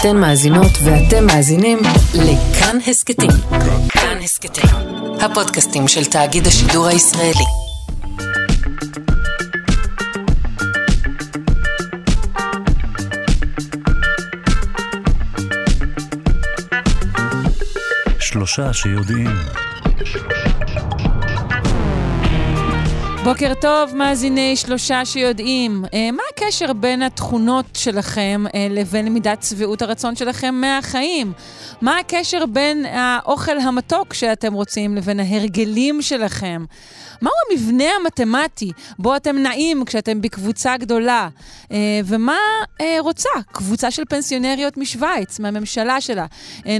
אתן מאזינות ואתם מאזינים לכאן הסכתים. כאן הסכתים, הפודקאסטים של תאגיד השידור הישראלי. שלושה שיודעים. בוקר טוב, מאזיני שלושה שיודעים. אה, מה הקשר בין התכונות שלכם אה, לבין מידת שביעות הרצון שלכם מהחיים? מה הקשר בין האוכל המתוק שאתם רוצים לבין ההרגלים שלכם? מהו המבנה המתמטי בו אתם נעים כשאתם בקבוצה גדולה? אה, ומה אה, רוצה קבוצה של פנסיונריות משוויץ, מהממשלה שלה?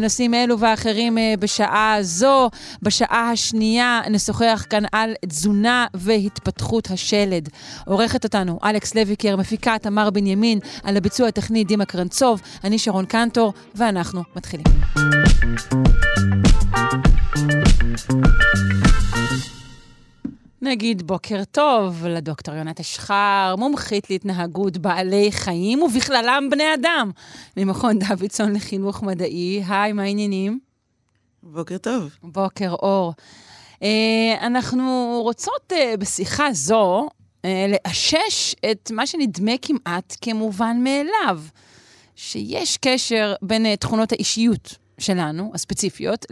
נושאים אלו ואחרים בשעה זו. בשעה השנייה נשוחח כאן על תזונה והתפתחות השלד. עורכת אותנו אלכס לויקר, מפיקה תמר בנימין, על הביצוע הטכני דימה קרנצוב, אני שרון קנטור, ואנחנו מתחילים. נגיד בוקר טוב לדוקטור יונת אשחר, מומחית להתנהגות בעלי חיים ובכללם בני אדם, ממכון דוידסון לחינוך מדעי. היי, מה העניינים? בוקר טוב. בוקר אור. Uh, אנחנו רוצות uh, בשיחה זו לאשש את מה שנדמה כמעט כמובן מאליו, שיש קשר בין uh, תכונות האישיות שלנו, הספציפיות,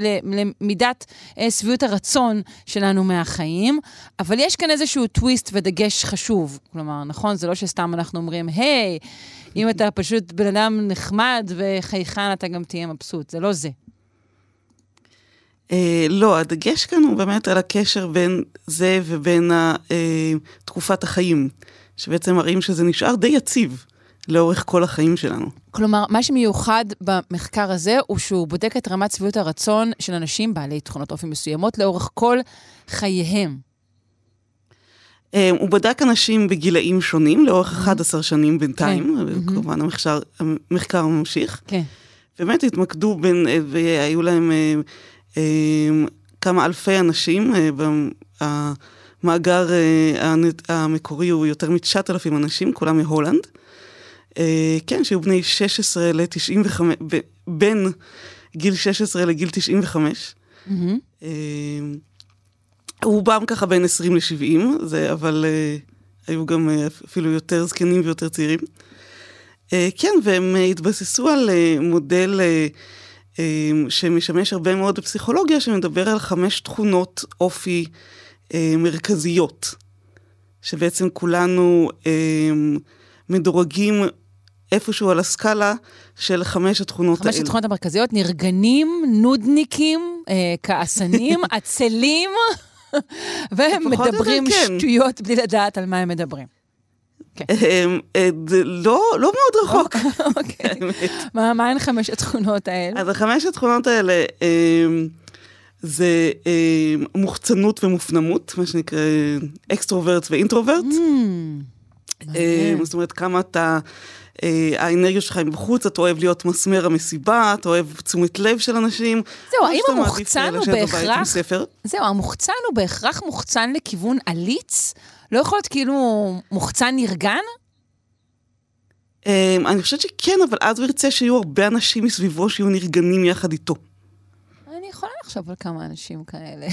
למידת אה, שביעות הרצון שלנו מהחיים, אבל יש כאן איזשהו טוויסט ודגש חשוב. כלומר, נכון, זה לא שסתם אנחנו אומרים, היי, אם אתה פשוט בן אדם נחמד וחייכן, אתה גם תהיה מבסוט. זה לא זה. Uh, לא, הדגש כאן הוא באמת על הקשר בין זה ובין uh, תקופת החיים, שבעצם מראים שזה נשאר די יציב. לאורך כל החיים שלנו. כלומר, מה שמיוחד במחקר הזה הוא שהוא בודק את רמת שביעות הרצון של אנשים בעלי תכונות אופי מסוימות לאורך כל חייהם. אה, הוא בדק אנשים בגילאים שונים, לאורך 11 mm-hmm. שנים בינתיים, כן. כמובן המחקר, המחקר ממשיך. כן. באמת התמקדו בין, אה, והיו להם אה, כמה אלפי אנשים, המאגר המקורי הוא יותר מ-9,000 אנשים, כולם מהולנד. אה, כן, שהיו בני 16 ל-95, בין גיל 16 לגיל 95. Mm-hmm. אה, רובם ככה בין 20 ל-70, אבל אה, היו גם אפילו יותר זקנים ויותר צעירים. כן, והם התבססו על מודל שמשמש הרבה מאוד בפסיכולוגיה, שמדבר על חמש תכונות אופי מרכזיות, שבעצם כולנו מדורגים איפשהו על הסקאלה של חמש התכונות האלה. חמש התכונות המרכזיות, נרגנים, נודניקים, אה, כעסנים, עצלים, והם מדברים כן. שטויות בלי לדעת על מה הם מדברים. כן. אמ, אה, לא, לא מאוד רחוק. אוקיי. מה הן חמש התכונות האלה? אז החמש התכונות האלה אמ, זה אמ, מוחצנות ומופנמות, מה שנקרא extrovert ו introvert. Mm, זאת אומרת, כמה אתה... אה, האנרגיות שלך הם בחוץ, אתה אוהב להיות מסמר המסיבה, אתה אוהב תשומת לב של אנשים. זהו, האם המוחצן הוא בהכרח... זהו, המוחצן הוא בהכרח מוחצן לכיוון עליז? לא יכול להיות כאילו מוחצן נרגן? אה, אני חושבת שכן, אבל אז הוא ירצה שיהיו הרבה אנשים מסביבו שיהיו נרגנים יחד איתו. אני יכולה לחשוב על כמה אנשים כאלה.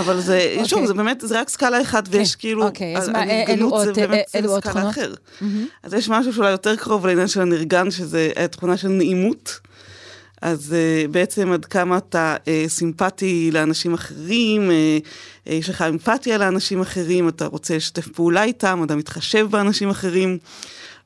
אבל זה, okay. אוקיי. שוב, זה באמת, זה רק סקאלה אחת, okay. ויש כאילו, אוקיי, okay, אז מה, אלו עוד, אלו עוד תכונות? אז יש משהו שאולי יותר קרוב לעניין של הנרגן, שזה תכונה של נעימות. אז uh, בעצם עד כמה אתה uh, סימפטי לאנשים אחרים, uh, uh, יש לך אמפתיה לאנשים אחרים, אתה רוצה לשתף פעולה איתם, אתה מתחשב באנשים אחרים,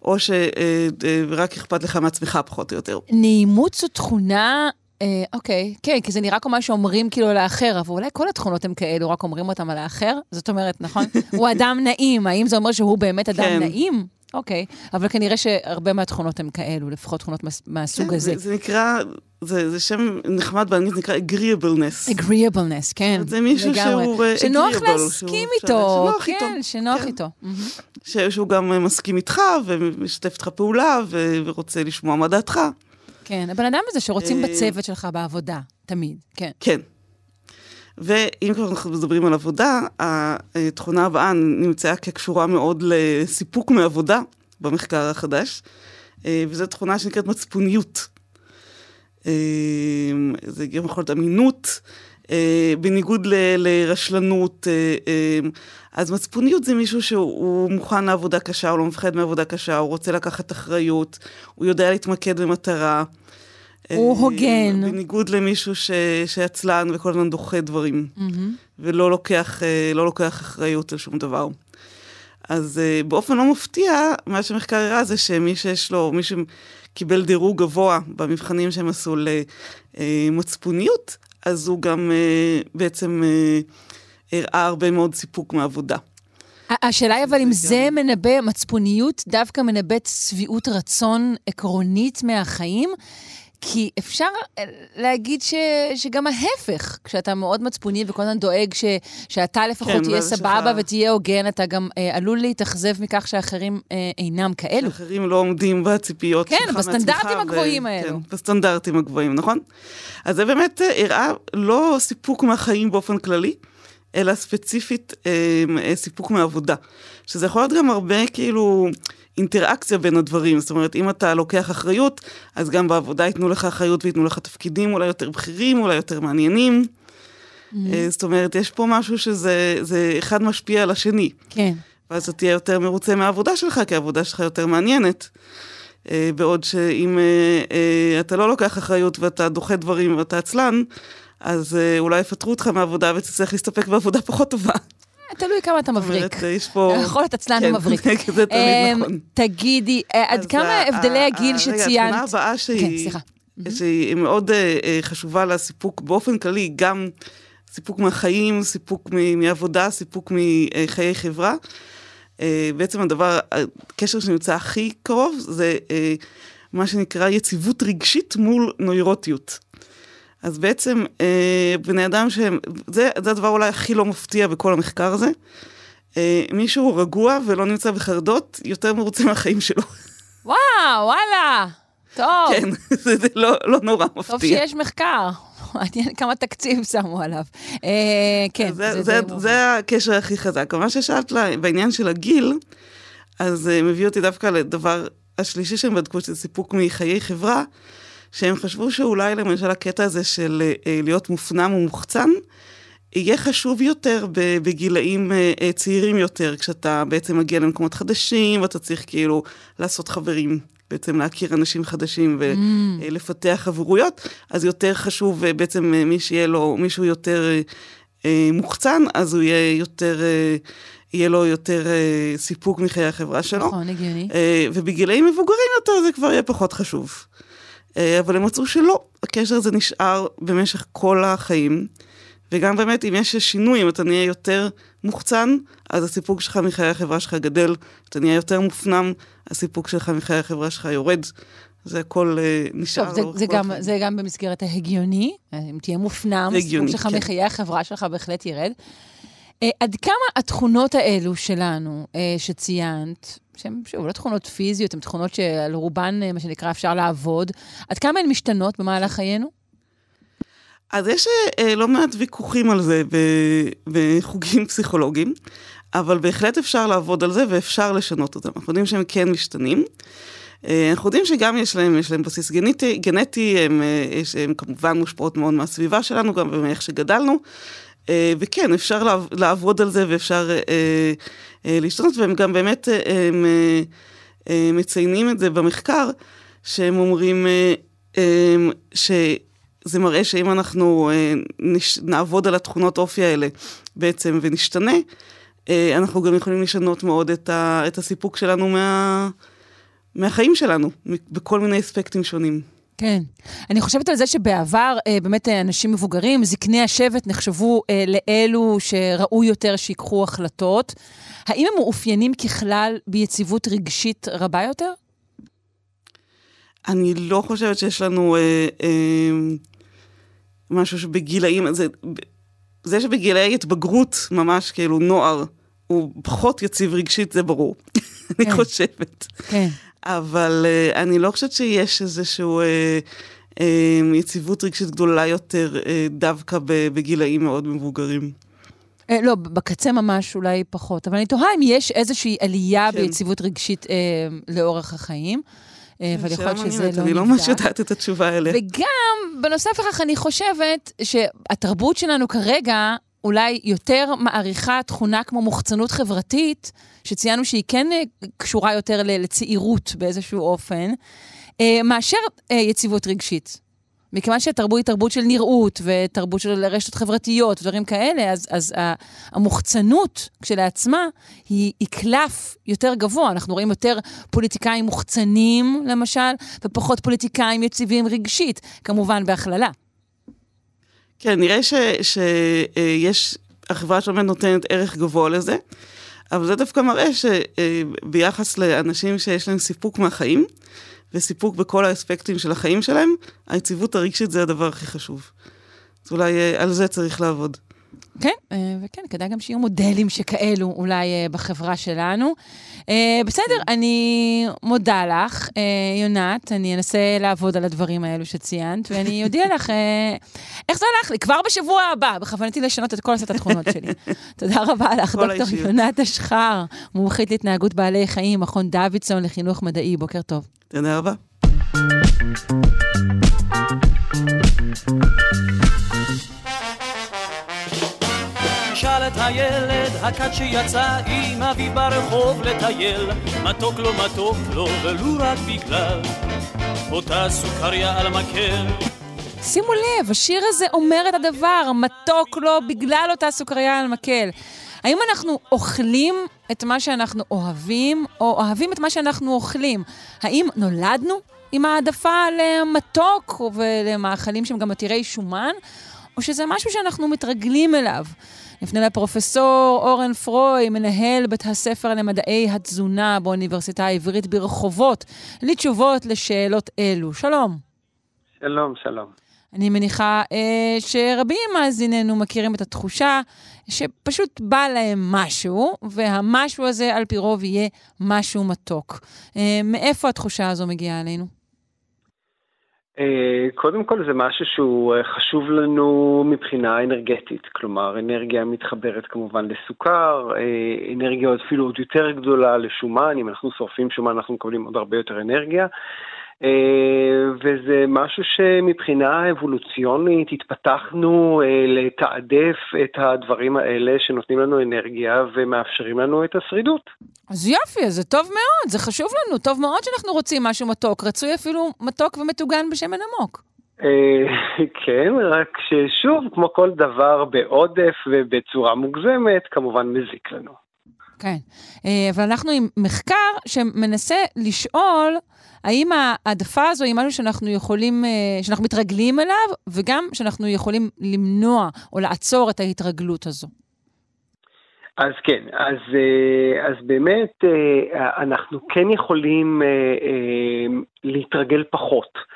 או שרק uh, uh, אכפת לך מעצמך פחות או יותר. נעימות זו תכונה אה, אוקיי, כן, כי זה נראה כמו מה שאומרים כאילו על האחר, אבל אולי כל התכונות הן כאלו, רק אומרים אותן על האחר? זאת אומרת, נכון? הוא אדם נעים, האם זה אומר שהוא באמת אדם כן. נעים? אוקיי, אבל כנראה שהרבה מהתכונות הן כאלו, לפחות תכונות מהסוג כן, הזה. זה, זה נקרא, זה, זה שם נחמד באנגלית, נקרא agreeableness. agreeableness, כן. זה מישהו לגמרי. שהוא agreeable. שנוח להסכים איתו, שנוח כן, איתו. שנוח כן. איתו. שהוא גם מסכים איתך ומשתף איתך פעולה ורוצה לשמוע מה דעתך. כן, הבן אדם הזה שרוצים אה, בצוות שלך בעבודה, תמיד, כן. כן. ואם כבר אנחנו מדברים על עבודה, התכונה הבאה נמצאה כקשורה מאוד לסיפוק מעבודה במחקר החדש. אה, וזו תכונה שנקראת מצפוניות. אה, זה גם יכול להיות אמינות, אה, בניגוד ל- לרשלנות. אה, אז מצפוניות זה מישהו שהוא מוכן לעבודה קשה, הוא לא מפחד מעבודה קשה, הוא רוצה לקחת אחריות, הוא יודע להתמקד במטרה. הוא הוגן. בניגוד למישהו ש- שעצלן וכל הזמן דוחה דברים, מהמם. ולא לוקח, לא לוקח אחריות על שום דבר. אז uh, באופן לא מפתיע, מה שהמחקר הראה זה שמי שיש לו, מי שקיבל דירוג גבוה במבחנים שהם עשו למצפוניות, אז הוא גם uh, בעצם uh, הראה הרבה מאוד סיפוק מעבודה. השאלה היא אבל אם זה מנבא, מצפוניות דווקא מנבאת שביעות רצון עקרונית מהחיים, כי אפשר אה, להגיד ש, שגם ההפך, כשאתה מאוד מצפוני וכל הזמן דואג ש, שאתה לפחות כן, תהיה סבבה לך- ותהיה הוגן, אתה גם אה, עלול להתאכזב מכך שאחרים אה, אינם כאלו. אחרים לא עומדים בציפיות כן, שלך בסטנדרטים מעצמך, הגבוהים ו- האלו. כן, בסטנדרטים הגבוהים, נכון? אז זה באמת אה, הראה לא סיפוק מהחיים באופן כללי, אלא ספציפית אה, אה, סיפוק מעבודה. שזה יכול להיות גם הרבה כאילו אינטראקציה בין הדברים. זאת אומרת, אם אתה לוקח אחריות, אז גם בעבודה ייתנו לך אחריות וייתנו לך תפקידים אולי יותר בכירים, אולי יותר מעניינים. אה, זאת אומרת, יש פה משהו שזה זה אחד משפיע על השני. כן. ואז אתה תהיה יותר מרוצה מהעבודה שלך, כי העבודה שלך יותר מעניינת. אה, בעוד שאם אה, אתה לא לוקח אחריות ואתה דוחה דברים ואתה עצלן, אז אולי יפטרו אותך מהעבודה ותצטרך להסתפק בעבודה פחות טובה. תלוי כמה אתה מבריק. אה, יש פה... יכול להיות עצלן כן, ומבריק. זה תמיד אמ, נכון. תגידי, אה, עד כמה הבדלי הגיל ה- רגע, שציינת... הבאה כן, שהיא... סליחה. שהיא מאוד אה, אה, חשובה לסיפוק באופן כללי, גם סיפוק מהחיים, סיפוק מעבודה, סיפוק מחיי חברה. אה, בעצם הדבר, הקשר שנמצא הכי קרוב זה אה, מה שנקרא יציבות רגשית מול נוירוטיות. אז בעצם אה, בני אדם שהם, זה, זה הדבר אולי הכי לא מפתיע בכל המחקר הזה. אה, מישהו רגוע ולא נמצא בחרדות, יותר מרוצה מהחיים שלו. וואו, וואלה. טוב. כן, זה, זה לא, לא נורא טוב מפתיע. שיש מחקר. מעניין כמה תקציב שמו עליו. אה, כן, זה, זה זה, מובן. זה הקשר הכי חזק. מה ששאלת לה, בעניין של הגיל, אז uh, מביא אותי דווקא לדבר השלישי שהם בדקו, שזה סיפוק מחיי חברה, שהם חשבו שאולי למשל הקטע הזה של uh, להיות מופנם ומוחצן, יהיה חשוב יותר בגילאים uh, uh, צעירים יותר, כשאתה בעצם מגיע למקומות חדשים, ואתה צריך כאילו לעשות חברים. בעצם להכיר אנשים חדשים ולפתח חברויות, אז יותר חשוב אה, בעצם אה, מי שיהיה לו, מישהו יותר אה, אה, מוחצן, אז הוא יהיה יותר, אה, יהיה לו יותר אה, סיפוק מחיי החברה שלו. נכון, הגיוני. אה, ובגילאים מבוגרים יותר זה כבר יהיה פחות חשוב. אה, אבל הם מצאו שלא, הקשר הזה נשאר במשך כל החיים. וגם באמת, אם יש שינוי, אם אתה נהיה יותר מוחצן, אז הסיפוק שלך מחיי החברה שלך גדל, אתה נהיה יותר מופנם, הסיפוק שלך מחיי החברה שלך יורד. זה הכל אה, נשאר טוב, זה, זה, גם, החיים. זה גם במסגרת ההגיוני, אם תהיה מופנם, הסיפוק שלך כן. מחיי החברה שלך בהחלט ירד. אה, עד כמה התכונות האלו שלנו, אה, שציינת, שהן, שוב, לא תכונות פיזיות, הן תכונות שעל רובן, אה, מה שנקרא, אפשר לעבוד, עד כמה הן משתנות במהלך חיינו? אז יש אה, לא מעט ויכוחים על זה בחוגים פסיכולוגיים, אבל בהחלט אפשר לעבוד על זה ואפשר לשנות אותם. אנחנו יודעים שהם כן משתנים. אנחנו יודעים שגם יש להם, יש להם בסיס גנטי, גנטי הם, יש, הם כמובן מושפעות מאוד מהסביבה שלנו, גם מאיך שגדלנו. אה, וכן, אפשר לעב, לעבוד על זה ואפשר אה, אה, להשתנות, והם גם באמת הם, אה, מציינים את זה במחקר, שהם אומרים שזה מראה שאם אנחנו נעבוד על התכונות אופי האלה בעצם ונשתנה, אנחנו גם יכולים לשנות מאוד את, ה, את הסיפוק שלנו מה, מהחיים שלנו, בכל מיני אספקטים שונים. כן. אני חושבת על זה שבעבר, אה, באמת אה, אנשים מבוגרים, זקני השבט, נחשבו אה, לאלו שראוי יותר שיקחו החלטות. האם הם מאופיינים ככלל ביציבות רגשית רבה יותר? אני לא חושבת שיש לנו אה, אה, משהו שבגילאים, זה, זה שבגילאי התבגרות, ממש כאילו נוער, הוא פחות יציב רגשית, זה ברור. אני כן. חושבת. כן. אבל אה, אני לא חושבת שיש איזושהי אה, אה, יציבות רגשית גדולה יותר דווקא בגילאים מאוד מבוגרים. לא, בקצה ממש אולי פחות, אבל אני תוהה אם יש איזושהי עלייה כן. ביציבות רגשית אה, לאורך החיים. אה, אבל יכול להיות שזה לא נבדק. נבדק. אני לא ממש יודעת את התשובה אליה. וגם, בנוסף לכך, אני חושבת שהתרבות שלנו כרגע אולי יותר מעריכה תכונה כמו מוחצנות חברתית, שציינו שהיא כן אה, קשורה יותר לצעירות באיזשהו אופן, מאשר יציבות רגשית. מכיוון שהתרבות היא תרבות של נראות, ותרבות של רשתות חברתיות, ודברים כאלה, אז, אז המוחצנות כשלעצמה היא, היא קלף יותר גבוה. אנחנו רואים יותר פוליטיקאים מוחצנים, למשל, ופחות פוליטיקאים יציבים רגשית, כמובן בהכללה. כן, נראה שיש, החברה שלנו נותנת ערך גבוה לזה, אבל זה דווקא מראה שביחס לאנשים שיש להם סיפוק מהחיים, וסיפוק בכל האספקטים של החיים שלהם, היציבות הרגשית זה הדבר הכי חשוב. אז אולי אה, על זה צריך לעבוד. כן, אה, וכן, כדאי גם שיהיו מודלים שכאלו אולי אה, בחברה שלנו. בסדר, אני מודה לך, יונת, אני אנסה לעבוד על הדברים האלו שציינת, ואני אודיע לך איך זה הלך לי, כבר בשבוע הבא, בכוונתי לשנות את כל סט התכונות שלי. תודה רבה לך, דוקטור יונת אשחר, מומחית להתנהגות בעלי חיים, מכון דוידסון לחינוך מדעי, בוקר טוב. תודה רבה. שאל את הילד הכת שיצא עם אבי ברחוב לטייל מתוק לו מתוק לו ולו רק בגלל אותה סוכריה על מקל שימו לב, השיר הזה אומר את הדבר, מתוק לו בגלל אותה סוכריה על מקל. האם אנחנו אוכלים את מה שאנחנו אוהבים, או אוהבים את מה שאנחנו אוכלים? האם נולדנו עם העדפה למתוק ולמאכלים שהם גם עתירי שומן, או שזה משהו שאנחנו מתרגלים אליו? נפנה לפרופסור אורן פרוי, מנהל בית הספר למדעי התזונה באוניברסיטה העברית ברחובות, לתשובות לשאלות אלו. שלום. שלום, שלום. אני מניחה אה, שרבים מאזיננו מכירים את התחושה שפשוט בא להם משהו, והמשהו הזה על פי רוב יהיה משהו מתוק. אה, מאיפה התחושה הזו מגיעה אלינו? אה, קודם כל זה משהו שהוא אה, חשוב לנו מבחינה אנרגטית, כלומר אנרגיה מתחברת כמובן לסוכר, אה, אנרגיה אפילו עוד יותר גדולה לשומן, אם אנחנו שורפים שומן אנחנו מקבלים עוד הרבה יותר אנרגיה. אה, וזה משהו שמבחינה אבולוציונית התפתחנו אה, לתעדף את הדברים האלה שנותנים לנו אנרגיה ומאפשרים לנו את השרידות. אז יופי, זה טוב מאוד, זה חשוב לנו, טוב מאוד שאנחנו רוצים משהו מתוק, רצוי אפילו מתוק ומטוגן בשמן עמוק. אה, כן, רק ששוב, כמו כל דבר בעודף ובצורה מוגזמת, כמובן מזיק לנו. כן, אבל אנחנו עם מחקר שמנסה לשאול האם העדפה הזו היא משהו שאנחנו יכולים, אה, שאנחנו מתרגלים אליו, וגם שאנחנו יכולים למנוע או לעצור את ההתרגלות הזו? אז כן, אז, אה, אז באמת אה, אנחנו כן יכולים להתרגל פחות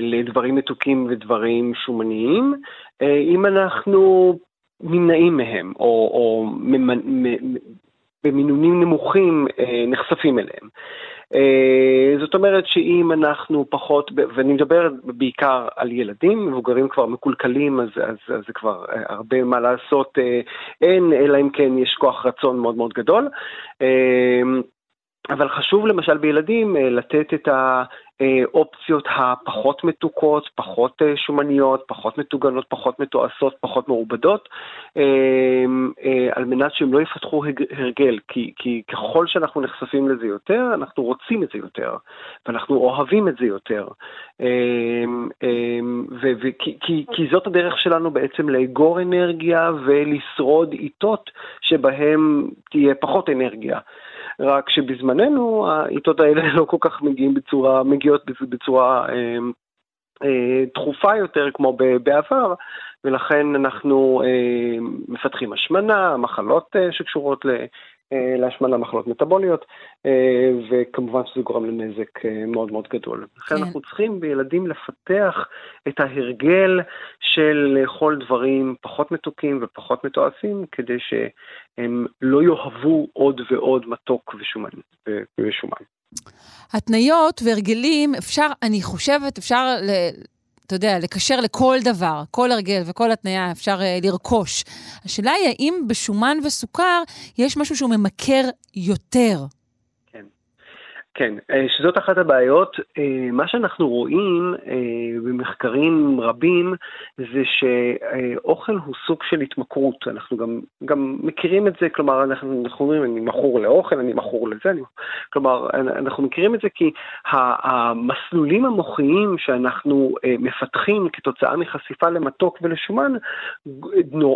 לדברים מתוקים ודברים שומניים, אם אנחנו נמנעים מהם, או, או במינונים נמוכים נחשפים אליהם. אה, זאת אומרת שאם אנחנו פחות, ואני מדבר בעיקר על ילדים, מבוגרים כבר מקולקלים, אז, זה כבר אה, הרבה מה לעשות אה, אין, אלא אם כן יש כוח רצון מאוד מאוד גדול. אבל חשוב למשל בילדים לתת את האופציות הפחות מתוקות, פחות שומניות, פחות מטוגנות, פחות מתועשות, פחות מעובדות, על מנת שהם לא יפתחו הרגל, כי, כי ככל שאנחנו נחשפים לזה יותר, אנחנו רוצים את זה יותר, ואנחנו אוהבים את זה יותר. ו, ו, כי, כי, כי זאת הדרך שלנו בעצם לאגור אנרגיה ולשרוד עיתות שבהם תהיה פחות אנרגיה. רק שבזמננו העיתות האלה לא כל כך מגיעים בצורה, מגיעות בצורה אה, אה, דחופה יותר כמו בעבר, ולכן אנחנו אה, מפתחים השמנה, מחלות אה, שקשורות ל... אה, להשמנה מחלות מטבוליות, אה, וכמובן שזה גורם לנזק אה, מאוד מאוד גדול. לכן כן. אנחנו צריכים בילדים לפתח את ההרגל של לאכול דברים פחות מתוקים ופחות מתועשים, כדי שהם לא יאהבו עוד ועוד מתוק ושומן. ושומן. התניות והרגלים, אפשר, אני חושבת, אפשר אתה יודע, לקשר לכל דבר, כל הרגל וכל התניה אפשר uh, לרכוש. השאלה היא האם בשומן וסוכר יש משהו שהוא ממכר יותר. כן. אה, שזאת אחת הבעיות. אה, מה שאנחנו רואים אה, במחקרים רבים זה שאוכל הוא סוג של התמכרות. אנחנו גם, גם מכירים את זה, כלומר, אנחנו, אנחנו אומרים, אני מכור לאוכל, אני מכור לזה, אני... כלומר, אנחנו מכירים את זה כי המסלולים המוחיים שאנחנו מפתחים כתוצאה מחשיפה למתוק ולשומן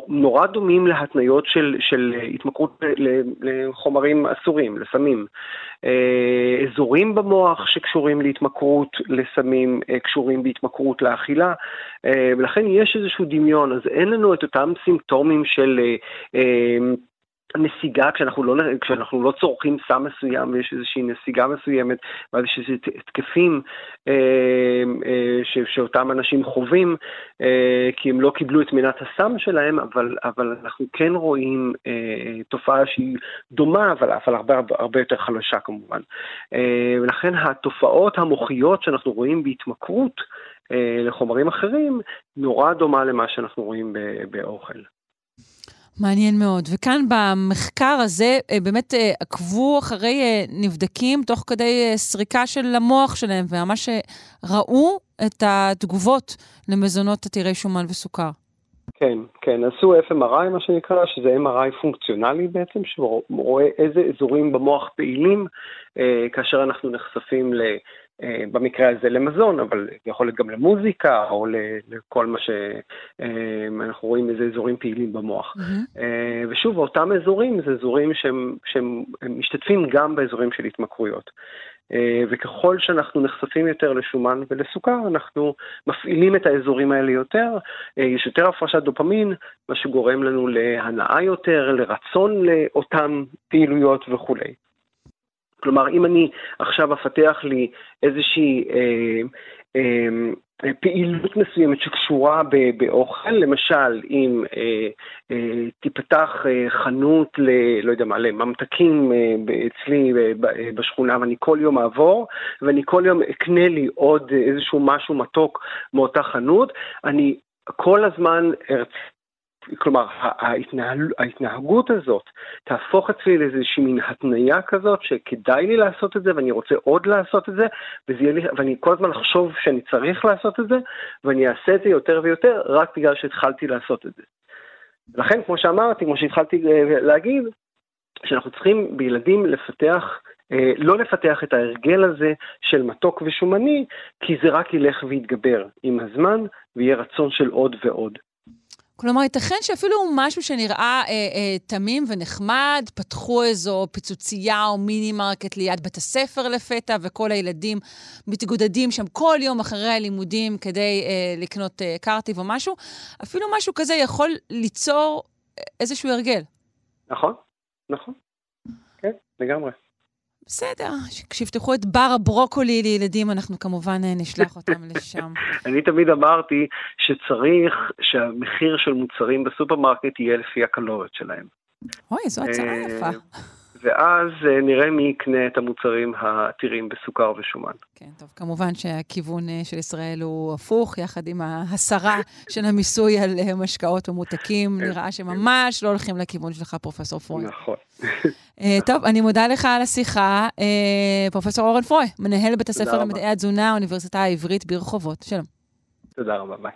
נורא דומים להתניות של, של התמכרות לחומרים אסורים, לסמים. אזורים במוח שקשורים להתמכרות לסמים, אה, קשורים בהתמכרות לאכילה, אה, ולכן יש איזשהו דמיון, אז אין לנו את אותם סימפטומים של... נסיגה כשאנחנו לא, כשאנחנו לא צורכים סם מסוים ויש איזושהי נסיגה מסוימת ואז יש איזה התקפים אה, אה, ש, שאותם אנשים חווים אה, כי הם לא קיבלו את מנת הסם שלהם, אבל, אבל אנחנו כן רואים אה, תופעה שהיא דומה אבל, אבל הרבה, הרבה, הרבה יותר חלשה כמובן. אה, ולכן התופעות המוחיות שאנחנו רואים בהתמכרות אה, לחומרים אחרים נורא דומה למה שאנחנו רואים באוכל. מעניין מאוד. וכאן במחקר הזה אה, באמת אה, עקבו אחרי אה, נבדקים תוך כדי סריקה של המוח שלהם, וממש ראו את התגובות למזונות עתירי שומן וסוכר. כן, כן, עשו FMRI מה שנקרא, שזה MRI פונקציונלי בעצם, שרואה איזה אזורים במוח פעילים אה, כאשר אנחנו נחשפים במקרה הזה למזון, אבל יכול להיות גם למוזיקה או לכל מה שאנחנו רואים איזה אזורים פעילים במוח. Mm-hmm. ושוב, אותם אזורים זה אזורים שהם, שהם משתתפים גם באזורים של התמכרויות. אה, וככל שאנחנו נחשפים יותר לשומן ולסוכר, אנחנו מפעילים את האזורים האלה יותר, יש יותר הפרשת דופמין, מה שגורם לנו להנאה יותר, לרצון לאותן פעילויות וכולי. כלומר, אם אני עכשיו אפתח לי איזושהי אה, אה, פעילות מסוימת שקשורה באוכל, למשל, אם אה, אה, תיפתח אה, חנות ל... לא יודע מה, לממתקים אה, אצלי אה, בשכונה, ואני כל יום אעבור, ואני כל יום אקנה לי עוד איזשהו משהו מתוק מאותה חנות, אני כל הזמן ארצה כלומר, ההתנהל, ההתנהגות הזאת תהפוך אצלי לאיזושהי מין התניה כזאת שכדאי לי לעשות את זה ואני רוצה עוד לעשות את זה לי, ואני כל הזמן אחשוב שאני צריך לעשות את זה ואני אעשה את זה יותר ויותר רק בגלל שהתחלתי לעשות את זה. לכן, כמו שאמרתי, כמו שהתחלתי אה, להגיד, שאנחנו צריכים בילדים לפתח אה, לא לפתח את ההרגל הזה של מתוק ושומני, כי זה רק ילך ויתגבר עם הזמן, ויהיה רצון של עוד ועוד. כלומר, ייתכן שאפילו משהו שנראה אה, אה, תמים ונחמד, פתחו איזו פיצוצייה או מיני מרקט ליד בית הספר לפתע, וכל הילדים מתגודדים שם כל יום אחרי הלימודים כדי אה, לקנות אה, קרטיב או משהו, אפילו משהו כזה יכול ליצור אה, איזשהו הרגל. נכון, נכון. כן, לגמרי. בסדר, כשיפתחו את בר הברוקולי לילדים, אנחנו כמובן אה, נשלח אותם לשם. אני תמיד אמרתי שצריך שהמחיר של מוצרים בסופרמרקט יהיה לפי הקלוריות שלהם. אוי, זו הצעה אה, יפה. ואז אה, נראה מי יקנה את המוצרים העתירים בסוכר ושומן. כן, טוב, כמובן שהכיוון אה, של ישראל הוא הפוך, יחד עם ההסרה של המיסוי על אה, משקאות ומותקים, כן, נראה שממש לא הולכים לכיוון שלך, פרופ' פרוי. נכון. טוב, אני מודה לך על השיחה, פרופ' אורן פרוי, מנהל בית הספר למדעי התזונה, האוניברסיטה העברית ברחובות. שלום. תודה רבה, ביי.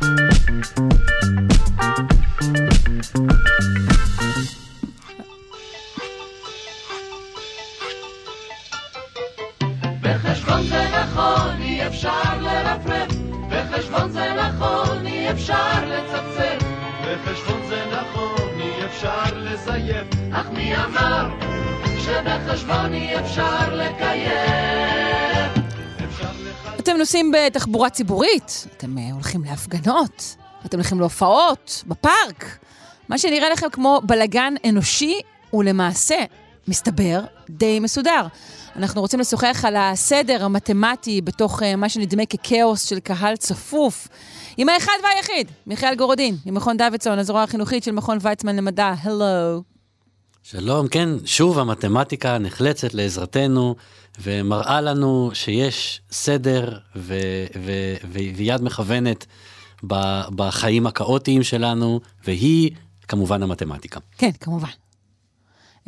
בחשבון זה נכון, אי אפשר לרפרף, בחשבון זה נכון, אי אפשר לצפצף, בחשבון זה נכון, אי אפשר לזייף, אך מי אמר שבחשבון אי אפשר לקיים? אתם נוסעים בתחבורה ציבורית, אתם אה, הולכים להפגנות, אתם הולכים להופעות, בפארק. מה שנראה לכם כמו בלגן אנושי, הוא למעשה, מסתבר, די מסודר. אנחנו רוצים לשוחח על הסדר המתמטי בתוך uh, מה שנדמה ככאוס של קהל צפוף. עם האחד והיחיד, מיכאל גורודין, ממכון דוידסון, הזרוע החינוכית של מכון ויצמן למדע. הלו. שלום, כן, שוב המתמטיקה נחלצת לעזרתנו ומראה לנו שיש סדר ו- ו- ו- ויד מכוונת בחיים הכאוטיים שלנו, והיא כמובן המתמטיקה. כן, כמובן.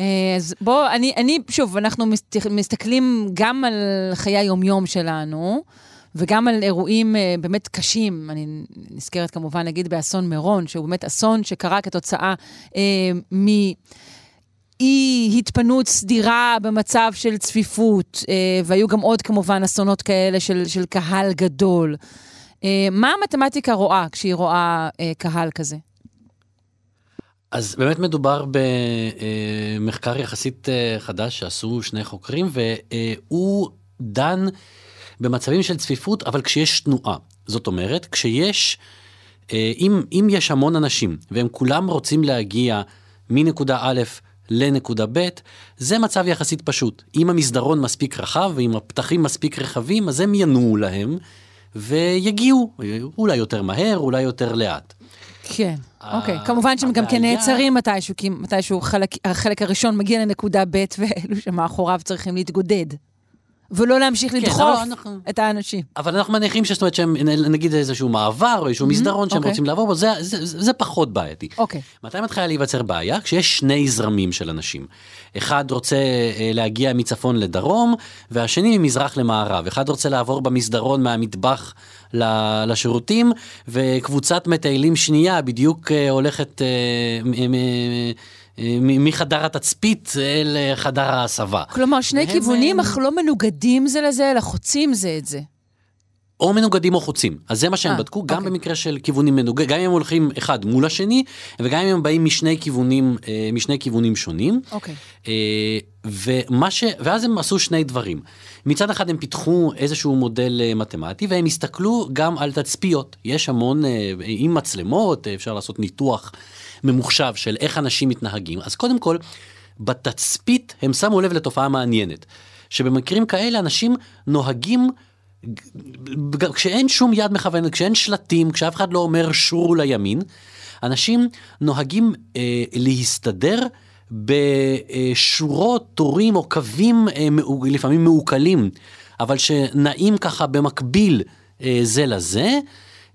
אה, אז בוא, אני, אני, שוב, אנחנו מסת- מסתכלים גם על חיי היומיום שלנו, וגם על אירועים אה, באמת קשים. אני נזכרת כמובן, נגיד, באסון מירון, שהוא באמת אסון שקרה כתוצאה אה, מ... אי התפנות סדירה במצב של צפיפות, אה, והיו גם עוד כמובן אסונות כאלה של, של קהל גדול. אה, מה המתמטיקה רואה כשהיא רואה אה, קהל כזה? אז באמת מדובר במחקר יחסית אה, חדש שעשו שני חוקרים, והוא דן במצבים של צפיפות, אבל כשיש תנועה. זאת אומרת, כשיש, אה, אם, אם יש המון אנשים, והם כולם רוצים להגיע מנקודה א' לנקודה ב', זה מצב יחסית פשוט. אם המסדרון מספיק רחב, ואם הפתחים מספיק רחבים, אז הם ינועו להם, ויגיעו, אולי יותר מהר, אולי יותר לאט. כן, אוקיי. כמובן שהם גם כן נעצרים מתישהו, כי מתישהו חלק, החלק הראשון מגיע לנקודה ב' ואלו שמאחוריו צריכים להתגודד. ולא להמשיך לדחוף לא, אנחנו- את האנשים. אבל אנחנו מניחים שזאת אומרת שהם נגיד איזשהו מעבר או איזשהו מסדרון שהם אוקיי. רוצים לעבור בו, זה, זה, זה, זה פחות בעייתי. אוקיי. מתי מתחילה להיווצר בעיה? כשיש שני זרמים של אנשים. אחד רוצה אה, להגיע מצפון לדרום, והשני ממזרח למערב. אחד רוצה לעבור במסדרון מהמטבח ל- לשירותים, וקבוצת מטיילים שנייה בדיוק אה, הולכת אה, מ- מ- מחדר התצפית אל אה, חדר ההסבה. כלומר, שני כיוונים, אה, אך לא מנוגדים זה לזה, אלא חוצים זה את זה. או מנוגדים או חוצים. אז זה מה שהם אה, בדקו, גם אוקיי. במקרה של כיוונים מנוגדים, גם אם הם הולכים אחד מול השני, וגם אם הם באים משני כיוונים, אה, משני כיוונים שונים. אוקיי. אה, ומה ש... ואז הם עשו שני דברים. מצד אחד הם פיתחו איזשהו מודל אה, מתמטי, והם הסתכלו גם על תצפיות. יש המון, אה, עם מצלמות, אה, אפשר לעשות ניתוח ממוחשב של איך אנשים מתנהגים. אז קודם כל, בתצפית הם שמו לב לתופעה מעניינת. שבמקרים כאלה אנשים נוהגים גם כשאין שום יד מכוונת, כשאין שלטים, כשאף אחד לא אומר שורו לימין, אנשים נוהגים אה, להסתדר בשורות, תורים או קווים אה, לפעמים מעוקלים, אבל שנעים ככה במקביל אה, זה לזה,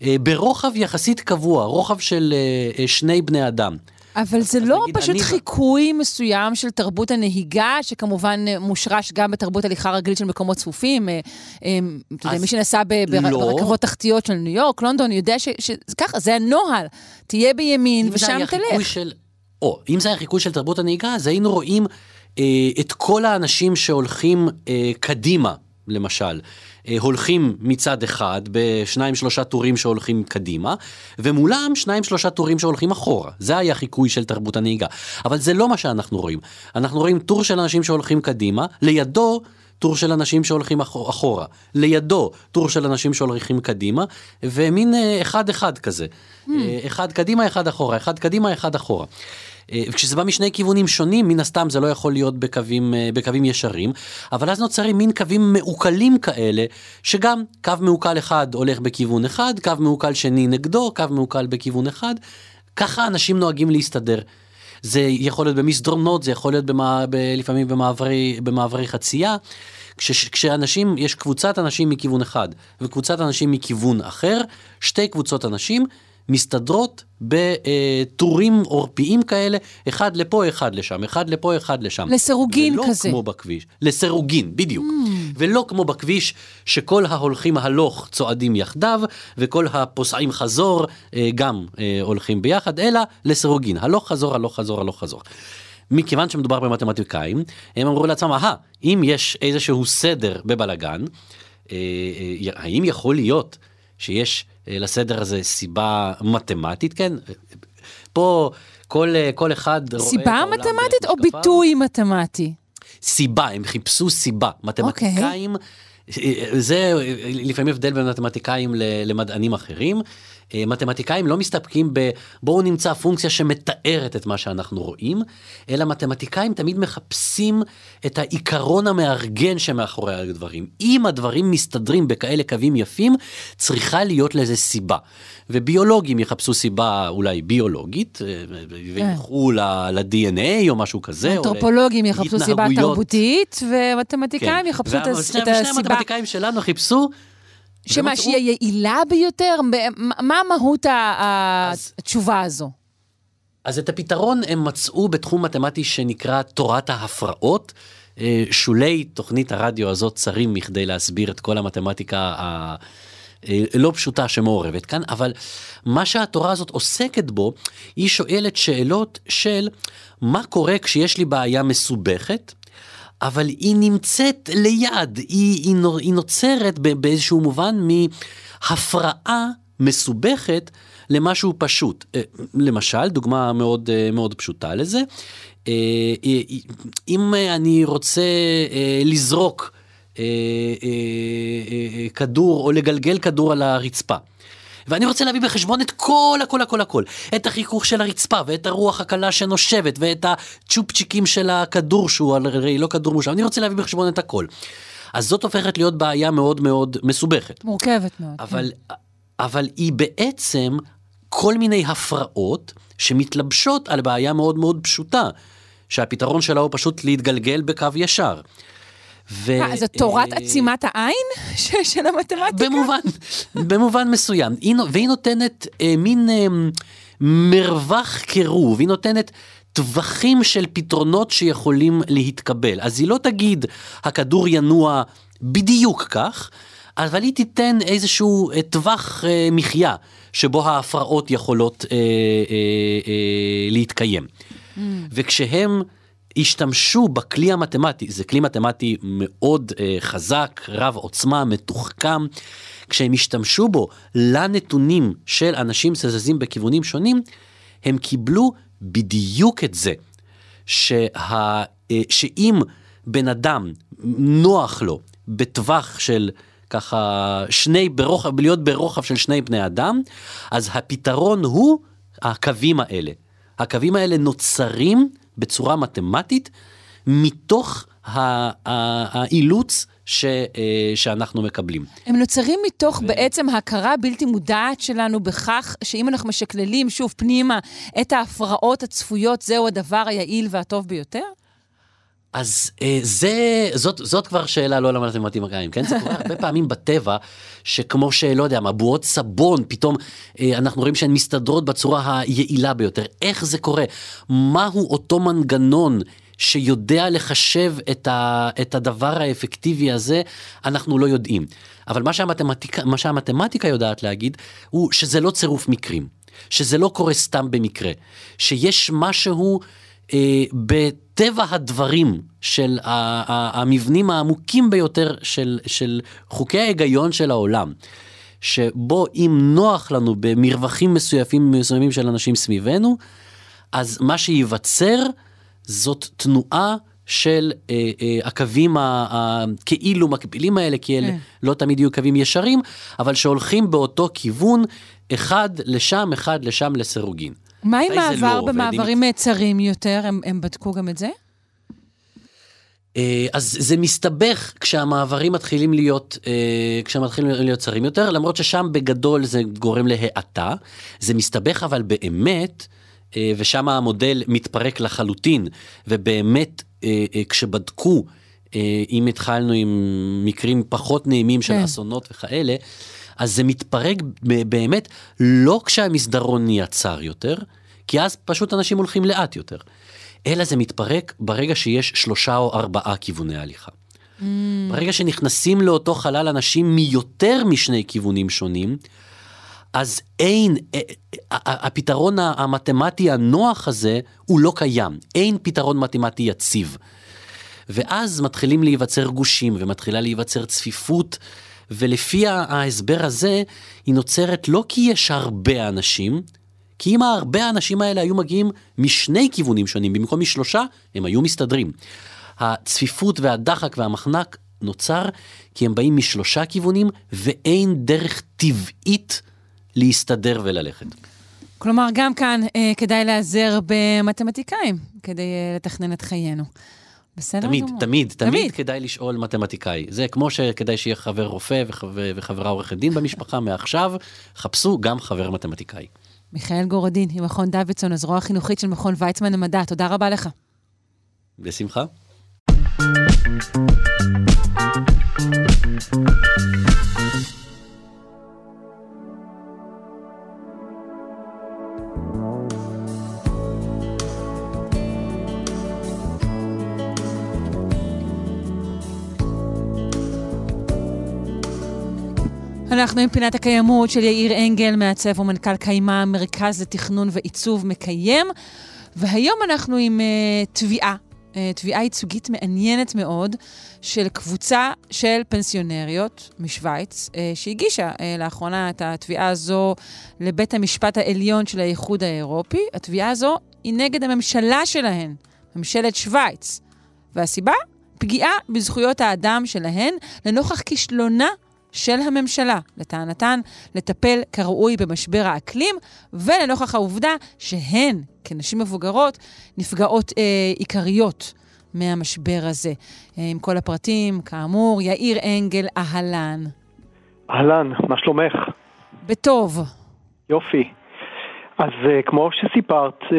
ברוחב יחסית קבוע, רוחב של אה, אה, שני בני אדם. אבל זה לא נגיד פשוט אני- חיקוי מסוים של תרבות הנהיגה, שכמובן אה, מושרש גם בתרבות הליכה רגלית של מקומות צפופים. אה, אה, אתה יודע, מי שנסע ב- בר- לא. ברכבות תחתיות של ניו יורק, לונדון, יודע ש- שככה, זה הנוהל. תהיה בימין ושם תלך. של, או, אם זה היה חיקוי של תרבות הנהיגה, אז היינו רואים אה, את כל האנשים שהולכים אה, קדימה, למשל. אה, הולכים מצד אחד בשניים שלושה טורים שהולכים קדימה, ומולם שניים שלושה טורים שהולכים אחורה. זה היה חיקוי של תרבות הנהיגה. אבל זה לא מה שאנחנו רואים. אנחנו רואים טור של אנשים שהולכים קדימה, לידו טור של אנשים שהולכים אחור- אחורה, לידו טור של אנשים שהולכים קדימה, ומין אה, אחד אחד כזה. אה, אחד קדימה, אחד אחורה, אחד קדימה, אחד אחורה. אה, וכשזה בא משני כיוונים שונים, מן הסתם זה לא יכול להיות בקווים, אה, בקווים ישרים, אבל אז נוצרים מין קווים מעוקלים כאלה, שגם קו מעוקל אחד הולך בכיוון אחד, קו מעוקל שני נגדו, קו מעוקל בכיוון אחד, ככה אנשים נוהגים להסתדר. זה יכול להיות במסדרונות, זה יכול להיות במע... ב... לפעמים במעברי, במעברי חצייה. כש... כשאנשים, יש קבוצת אנשים מכיוון אחד וקבוצת אנשים מכיוון אחר, שתי קבוצות אנשים מסתדרות בטורים עורפיים כאלה, אחד לפה, אחד לשם, אחד לפה, אחד לשם. לסירוגין ולא כזה. כמו בכביש, לסירוגין, בדיוק. ולא כמו בכביש, שכל ההולכים הלוך צועדים יחדיו, וכל הפוסעים חזור אה, גם אה, הולכים ביחד, אלא לסירוגין, הלוך חזור, הלוך חזור, הלוך חזור. מכיוון שמדובר במתמטיקאים, הם אמרו לעצמם, אהה, אם יש איזשהו סדר בבלגן, אה, האם יכול להיות שיש אה, לסדר הזה סיבה מתמטית, כן? פה כל, אה, כל אחד רואה סיבה מתמטית או. ביטוי מתמטי? סיבה, הם חיפשו סיבה. מתמטיקאים, זה לפעמים הבדל בין מתמטיקאים למדענים אחרים. אה, מתמטיקאים לא מסתפקים ב בואו נמצא פונקציה שמתארת את מה שאנחנו רואים, אלא מתמטיקאים תמיד מחפשים את העיקרון המארגן שמאחורי הדברים. אם הדברים מסתדרים בכאלה קווים יפים, צריכה להיות לזה סיבה. וביולוגים יחפשו סיבה אולי ביולוגית, אה, וילכו ל- ל-DNA או משהו כזה. אנתרופולוגים יחפשו סיבה. תרבותית, ומתמטיקאים כן. יחפשו את וה- הס- שני- את ושני הסיבה. המתמטיקאים שלנו חיפשו. שמה, ומצאו- שהיא היעילה ביותר? מה מה מהות אז- התשובה הזו? אז את הפתרון הם מצאו בתחום מתמטי שנקרא תורת ההפרעות. אה, שולי תוכנית הרדיו הזאת צרים מכדי להסביר את כל המתמטיקה ה... אה, לא פשוטה שמעורבת כאן, אבל מה שהתורה הזאת עוסקת בו, היא שואלת שאלות של מה קורה כשיש לי בעיה מסובכת, אבל היא נמצאת ליד, היא, היא, היא נוצרת באיזשהו מובן מהפרעה מסובכת למשהו פשוט. אה, למשל, דוגמה מאוד, אה, מאוד פשוטה לזה, אם אני רוצה לזרוק אה, אה, אה, כדור או לגלגל כדור על הרצפה. ואני רוצה להביא בחשבון את כל הכל הכל הכל, את החיכוך של הרצפה ואת הרוח הקלה שנושבת ואת הצ'ופצ'יקים של הכדור שהוא הרי לא כדור מושב, אני רוצה להביא בחשבון את הכל. אז זאת הופכת להיות בעיה מאוד מאוד מסובכת. מורכבת מאוד. אבל, כן. אבל היא בעצם כל מיני הפרעות שמתלבשות על בעיה מאוד מאוד פשוטה, שהפתרון שלה הוא פשוט להתגלגל בקו ישר. ו... זו תורת אה, עצימת העין של המתמטיקה? במובן, במובן מסוים. והיא נותנת אה, מין אה, מרווח קירוב, היא נותנת טווחים של פתרונות שיכולים להתקבל. אז היא לא תגיד, הכדור ינוע בדיוק כך, אבל היא תיתן איזשהו טווח אה, מחיה שבו ההפרעות יכולות אה, אה, אה, להתקיים. Mm. וכשהם השתמשו בכלי המתמטי, זה כלי מתמטי מאוד אה, חזק, רב עוצמה, מתוחכם, כשהם השתמשו בו לנתונים של אנשים שזזים בכיוונים שונים, הם קיבלו בדיוק את זה, שה, אה, שאם בן אדם נוח לו בטווח של ככה שני ברוחב, להיות ברוחב של שני בני אדם, אז הפתרון הוא הקווים האלה. הקווים האלה נוצרים בצורה מתמטית מתוך האילוץ ש, אה, שאנחנו מקבלים. הם נוצרים מתוך ו... בעצם הכרה בלתי מודעת שלנו בכך שאם אנחנו משקללים שוב פנימה את ההפרעות הצפויות, זהו הדבר היעיל והטוב ביותר? אז אה, זה, זאת, זאת כבר שאלה לא למתמטיקאים, כן? זה קורה הרבה פעמים בטבע, שכמו שלא יודע מה, בועות סבון, פתאום אה, אנחנו רואים שהן מסתדרות בצורה היעילה ביותר. איך זה קורה? מהו אותו מנגנון שיודע לחשב את, ה, את הדבר האפקטיבי הזה, אנחנו לא יודעים. אבל מה שהמתמטיקה, מה שהמתמטיקה יודעת להגיד, הוא שזה לא צירוף מקרים. שזה לא קורה סתם במקרה. שיש משהו... אה, בטבע הדברים של המבנים העמוקים ביותר של, של חוקי ההיגיון של העולם, שבו אם נוח לנו במרווחים מסוימים, מסוימים של אנשים סביבנו, אז מה שייווצר זאת תנועה של אה, אה, הקווים הכאילו מקבילים האלה, כי אלה כן. לא תמיד יהיו קווים ישרים, אבל שהולכים באותו כיוון, אחד לשם, אחד לשם לסירוגין. מה עם מעבר לא במעברים צרים יותר? הם, הם בדקו גם את זה? אה, אז זה מסתבך כשהמעברים מתחילים להיות, אה, כשמתחילים להיות צרים יותר, למרות ששם בגדול זה גורם להאטה. זה מסתבך אבל באמת, אה, ושם המודל מתפרק לחלוטין, ובאמת כשבדקו, אם התחלנו עם מקרים פחות נעימים של כן. אסונות וכאלה, אז זה מתפרק באמת לא כשהמסדרון נהיה צר יותר, כי אז פשוט אנשים הולכים לאט יותר, אלא זה מתפרק ברגע שיש שלושה או ארבעה כיווני הליכה. Mm. ברגע שנכנסים לאותו חלל אנשים מיותר משני כיוונים שונים, אז אין, אה, אה, הפתרון המתמטי הנוח הזה הוא לא קיים, אין פתרון מתמטי יציב. ואז מתחילים להיווצר גושים ומתחילה להיווצר צפיפות ולפי ההסבר הזה, היא נוצרת לא כי יש הרבה אנשים, כי אם הרבה האנשים האלה היו מגיעים משני כיוונים שונים, במקום משלושה, הם היו מסתדרים. הצפיפות והדחק והמחנק נוצר כי הם באים משלושה כיוונים ואין דרך טבעית להסתדר וללכת. כלומר, גם כאן אה, כדאי להיעזר במתמטיקאים כדי אה, לתכנן את חיינו. בסדר תמיד, גמור. תמיד, תמיד, תמיד כדאי לשאול מתמטיקאי. זה כמו שכדאי שיהיה חבר רופא וחבר, וחברה עורכת דין במשפחה מעכשיו, חפשו גם חבר מתמטיקאי. מיכאל גורדין, ממכון דוידסון, הזרוע החינוכית של מכון ויצמן למדע, תודה רבה לך. בשמחה. אנחנו עם פינת הקיימות של יאיר אנגל, מעצב ומנכ"ל קיימה, מרכז לתכנון ועיצוב מקיים. והיום אנחנו עם uh, תביעה, uh, תביעה ייצוגית מעניינת מאוד, של קבוצה של פנסיונריות משוויץ, uh, שהגישה uh, לאחרונה את התביעה הזו לבית המשפט העליון של האיחוד האירופי. התביעה הזו היא נגד הממשלה שלהן, ממשלת שוויץ. והסיבה? פגיעה בזכויות האדם שלהן לנוכח כישלונה של הממשלה, לטענתן, לטפל כראוי במשבר האקלים, ולנוכח העובדה שהן, כנשים מבוגרות, נפגעות אה, עיקריות מהמשבר הזה. אה, עם כל הפרטים, כאמור, יאיר אנגל, אהלן. אהלן, מה שלומך? בטוב. יופי. אז uh, כמו שסיפרת, uh,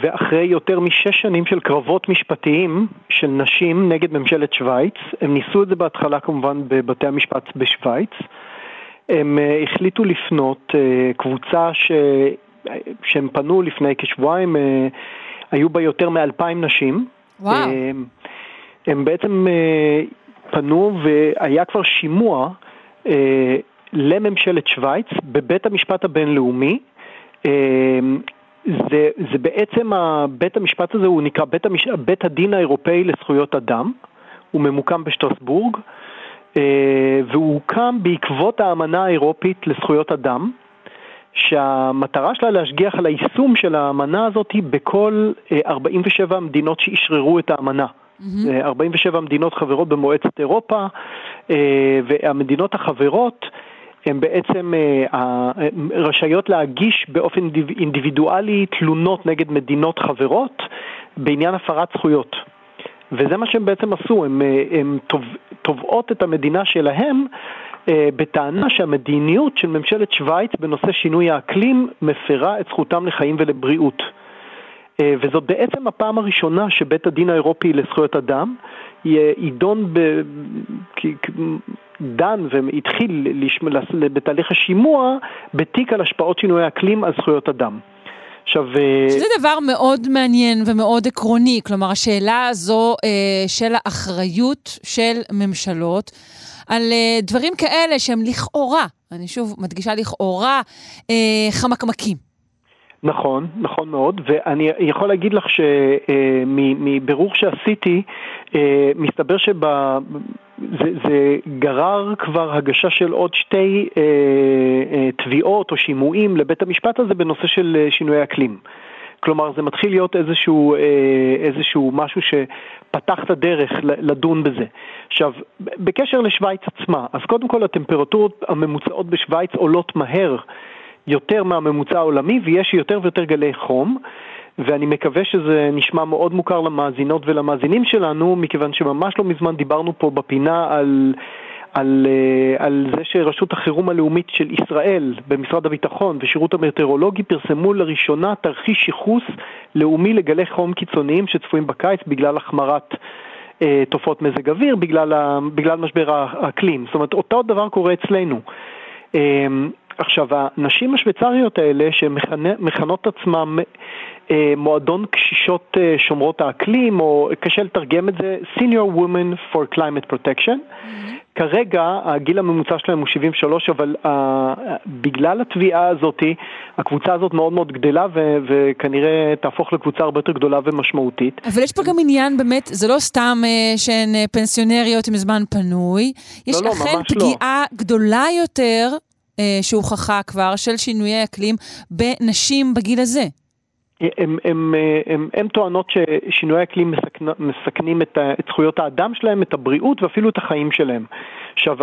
ואחרי יותר משש שנים של קרבות משפטיים של נשים נגד ממשלת שווייץ, הם ניסו את זה בהתחלה כמובן בבתי המשפט בשווייץ, הם uh, החליטו לפנות, קבוצה ש... שהם פנו לפני כשבועיים, היו בה יותר מאלפיים נשים. וואו. הם בעצם פנו והיה כבר שימוע לממשלת שווייץ בבית המשפט הבינלאומי. אמ, זה, זה בעצם, בית המשפט הזה הוא נקרא בית, המש... בית הדין האירופאי לזכויות אדם, הוא ממוקם בשטרסבורג, אה, והוא הוקם בעקבות האמנה האירופית לזכויות אדם, שהמטרה שלה להשגיח על היישום של האמנה הזאת בכל 47 אה, המדינות שאשררו את האמנה. Mm-hmm. 47 מדינות חברות במועצת אירופה, והמדינות החברות הן בעצם אה, רשאיות להגיש באופן אינדיבידואלי תלונות נגד מדינות חברות בעניין הפרת זכויות. וזה מה שהם בעצם עשו, הם, אה, תובעות את המדינה שלהם אה, בטענה שהמדיניות של ממשלת שווייץ בנושא שינוי האקלים מפרה את זכותם לחיים ולבריאות. וזאת בעצם הפעם הראשונה שבית הדין האירופי לזכויות אדם יידון ב... דן והתחיל בתהליך השימוע בתיק על השפעות שינוי האקלים על זכויות אדם. עכשיו... אה, שזה דבר מאוד מעניין ומאוד עקרוני, כלומר, השאלה הזו אה, של האחריות של ממשלות על אה, דברים כאלה שהם לכאורה, אני שוב מדגישה לכאורה, אה, חמקמקים. נכון, נכון מאוד, ואני יכול להגיד לך שמבירור אה, שעשיתי, אה, מסתבר שב... זה, זה גרר כבר הגשה של עוד שתי אה, אה, תביעות או שימועים לבית המשפט הזה בנושא של אה, שינויי אקלים. כלומר, זה מתחיל להיות איזשהו, אה, איזשהו משהו שפתח את הדרך לדון בזה. עכשיו, בקשר לשוויץ עצמה, אז קודם כל הטמפרטורות הממוצעות בשוויץ עולות מהר יותר מהממוצע העולמי ויש יותר ויותר גלי חום. ואני מקווה שזה נשמע מאוד מוכר למאזינות ולמאזינים שלנו, מכיוון שממש לא מזמן דיברנו פה בפינה על... על, אה, על זה שרשות החירום הלאומית של ישראל במשרד הביטחון ושירות המטאורולוגי פרסמו לראשונה תרחיש ייחוס לאומי לגלי חום קיצוניים שצפויים בקיץ בגלל החמרת אה, תופעות מזג אוויר, בגלל, ה, בגלל משבר האקלים. זאת אומרת, אותו דבר קורה אצלנו. אה, עכשיו, הנשים השוויצריות האלה, שהן מכנות עצמן אה, מועדון קשישות אה, שומרות האקלים, או קשה לתרגם את זה, Senior Women for Climate Protection. Mm-hmm. כרגע הגיל הממוצע שלהם הוא 73, אבל uh, בגלל התביעה הזאת, הקבוצה הזאת מאוד מאוד גדלה ו- וכנראה תהפוך לקבוצה הרבה יותר גדולה ומשמעותית. אבל יש פה גם עניין באמת, זה לא סתם uh, שהן uh, פנסיונריות עם זמן פנוי, יש לא, לא, אכן פגיעה לא. גדולה יותר אה, שהוכחה כבר של שינויי אקלים בנשים בגיל הזה. הם, הם, הם, הם טוענות ששינויי אקלים מסכנ, מסכנים את, את זכויות האדם שלהם, את הבריאות ואפילו את החיים שלהם. עכשיו,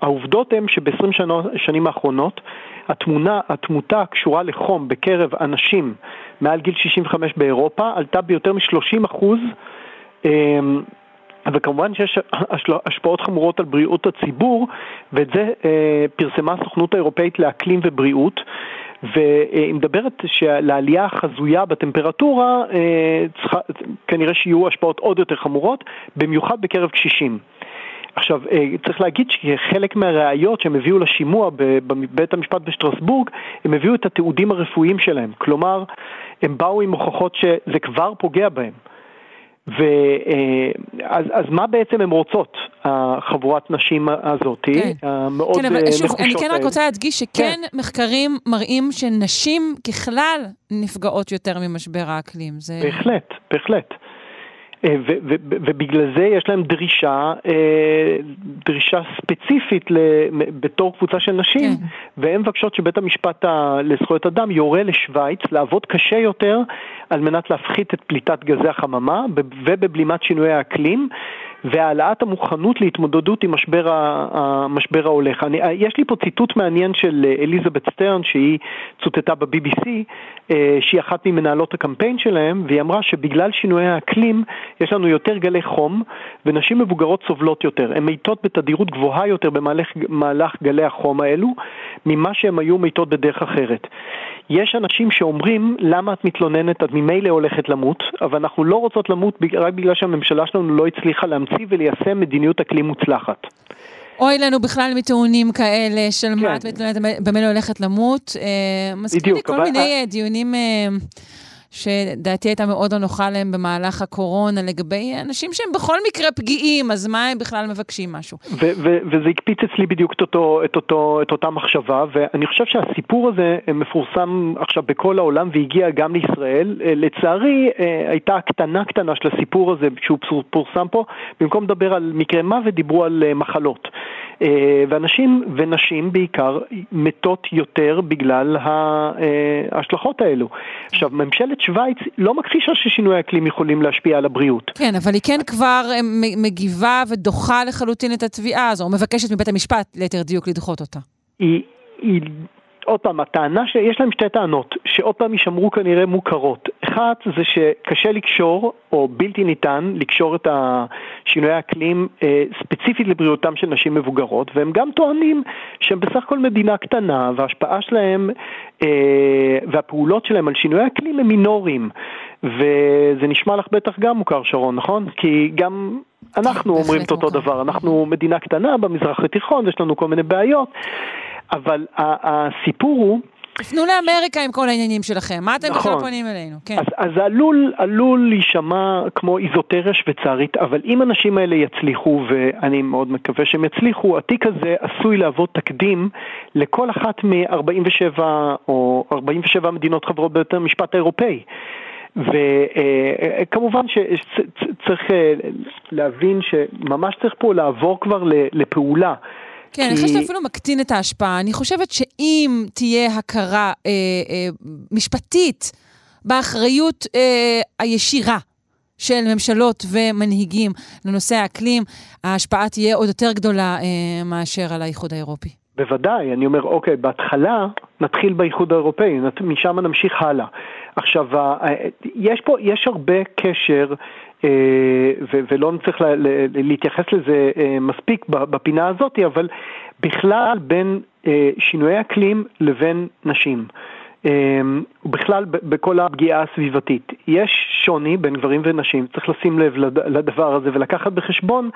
העובדות הן שב-20 שנים האחרונות התמונה, התמותה הקשורה לחום בקרב אנשים מעל גיל 65 באירופה עלתה ביותר מ-30 אחוז אמ, וכמובן שיש השפעות חמורות על בריאות הציבור, ואת זה אה, פרסמה הסוכנות האירופאית לאקלים ובריאות. והיא מדברת שלעלייה החזויה בטמפרטורה אה, צריכה, כנראה שיהיו השפעות עוד יותר חמורות, במיוחד בקרב קשישים. עכשיו, אה, צריך להגיד שחלק מהראיות שהם הביאו לשימוע בבית המשפט בשטרסבורג, הם הביאו את התיעודים הרפואיים שלהם. כלומר, הם באו עם הוכחות שזה כבר פוגע בהם. ואז אז מה בעצם הן רוצות, החבורת נשים הזאת, כן. המאוד כן, אבל אה, שוב, אני כן רק? רוצה להדגיש שכן כן. מחקרים מראים שנשים ככלל נפגעות יותר ממשבר האקלים. זה... בהחלט, בהחלט. אה, ובגלל זה יש להם דרישה, אה, דרישה ספציפית בתור קבוצה של נשים, כן. והן מבקשות שבית המשפט לזכויות אדם יורה לשוויץ לעבוד קשה יותר על מנת להפחית את פליטת גזי החממה ובבלימת שינויי האקלים. והעלאת המוכנות להתמודדות עם משבר, המשבר ההולך. אני, יש לי פה ציטוט מעניין של אה, אליזבת סטרן, שהיא צוטטה ב-BBC, אה, שהיא אחת ממנהלות הקמפיין שלהם, והיא אמרה שבגלל שינויי האקלים יש לנו יותר גלי חום, ונשים מבוגרות סובלות יותר. הן מתות בתדירות גבוהה יותר במהלך מהלך גלי החום האלו, ממה שהן היו מתות בדרך אחרת. יש אנשים שאומרים, למה את מתלוננת, את ממילא הולכת למות, אבל אנחנו לא רוצות למות רק בגלל שהממשלה שלנו לא הצליחה להמציא וליישם מדיניות אקלים מוצלחת. אוי לנו בכלל מטיעונים כאלה של כן. מה את מתלוננת, במילא הולכת למות. אה, מזכיר לי בדיוק, כל מיני אה, דיונים אה, שדעתי הייתה מאוד לא נוחה להם במהלך הקורונה, לגבי אנשים שהם בכל מקרה פגיעים, אז מה הם בכלל מבקשים משהו? וזה הקפיץ אצלי בדיוק את, אותו, את, אותו, את אותה מחשבה, ואני חושב שהסיפור הזה אה, מפורסם עכשיו בכל העולם והגיע גם לישראל. אה, לצערי, אה, הייתה הקטנה קטנה של הסיפור הזה כשהוא פור- פורסם פה, במקום לדבר על מקרי מוות, דיברו על מחלות. ואנשים ונשים בעיקר מתות יותר בגלל ההשלכות האלו. עכשיו, ממשלת שווייץ לא מכחישה ששינוי האקלים יכולים להשפיע על הבריאות. כן, אבל היא כן כבר אה, מגיבה ודוחה לחלוטין את התביעה הזו, או מבקשת מבית המשפט, ליתר דיוק, לדחות אותה. היא, היא, עוד פעם, הטענה שיש להם שתי טענות, שעוד פעם יישמרו כנראה מוכרות. אחת זה שקשה לקשור, או בלתי ניתן, לקשור את שינויי האקלים אה, ספציפית לבריאותם של נשים מבוגרות, והם גם טוענים שהם בסך הכל מדינה קטנה, וההשפעה שלהם אה, והפעולות שלהם על שינויי האקלים הם מינוריים. וזה נשמע לך בטח גם מוכר, שרון, נכון? כי גם אנחנו בהחלט אומרים את אותו מוכר. דבר, אנחנו מדינה קטנה במזרח התיכון, יש לנו כל מיני בעיות, אבל הסיפור הוא, תפנו לאמריקה עם כל העניינים שלכם, מה אתם בכלל נכון. פונים אלינו? כן. אז, אז עלול, עלול להישמע כמו איזוטריה שוויצרית, אבל אם האנשים האלה יצליחו, ואני מאוד מקווה שהם יצליחו, התיק הזה עשוי להוות תקדים לכל אחת מ-47 או 47 מדינות חברות בבית המשפט האירופאי. וכמובן שצריך אה, להבין שממש צריך פה לעבור כבר לפעולה. כן, אני כי- חושבת שאתה אפילו מקטין את ההשפעה. אני חושבת שאם תהיה הכרה אה, אה, משפטית באחריות אה, הישירה של ממשלות ומנהיגים לנושא האקלים, ההשפעה תהיה עוד יותר גדולה אה, מאשר על האיחוד האירופי. בוודאי, אני אומר, אוקיי, בהתחלה נתחיל באיחוד האירופאי, משם נמשיך הלאה. עכשיו, ה- ה- יש פה, יש הרבה קשר, אה, ולא צריך לה- ל- להתייחס לזה אה, מספיק בפינה הזאת, אבל בכלל בין אה, שינויי אקלים לבין נשים. אה, ובכלל ב- בכל הפגיעה הסביבתית. יש שוני בין גברים ונשים, צריך לשים לב לד- לדבר הזה ולקחת בחשבון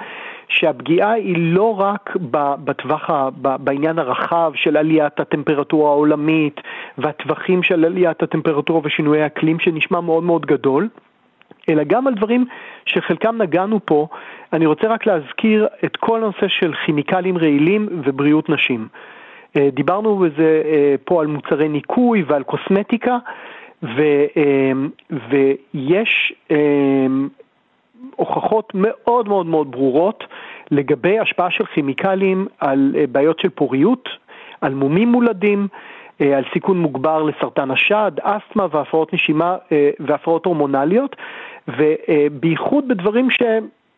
שהפגיעה היא לא רק בטווח, בעניין הרחב של עליית הטמפרטורה העולמית והטווחים של עליית הטמפרטורה ושינויי האקלים שנשמע מאוד מאוד גדול, אלא גם על דברים שחלקם נגענו פה. אני רוצה רק להזכיר את כל הנושא של כימיקלים רעילים ובריאות נשים. אה, דיברנו בזה אה, פה על מוצרי ניקוי ועל קוסמטיקה, ו, אה, ויש הוכחות מאוד מאוד מאוד ברורות לגבי השפעה של כימיקלים על בעיות של פוריות, על מומים מולדים, על סיכון מוגבר לסרטן השד, אסתמה והפרעות נשימה והפרעות הורמונליות, ובייחוד בדברים ש...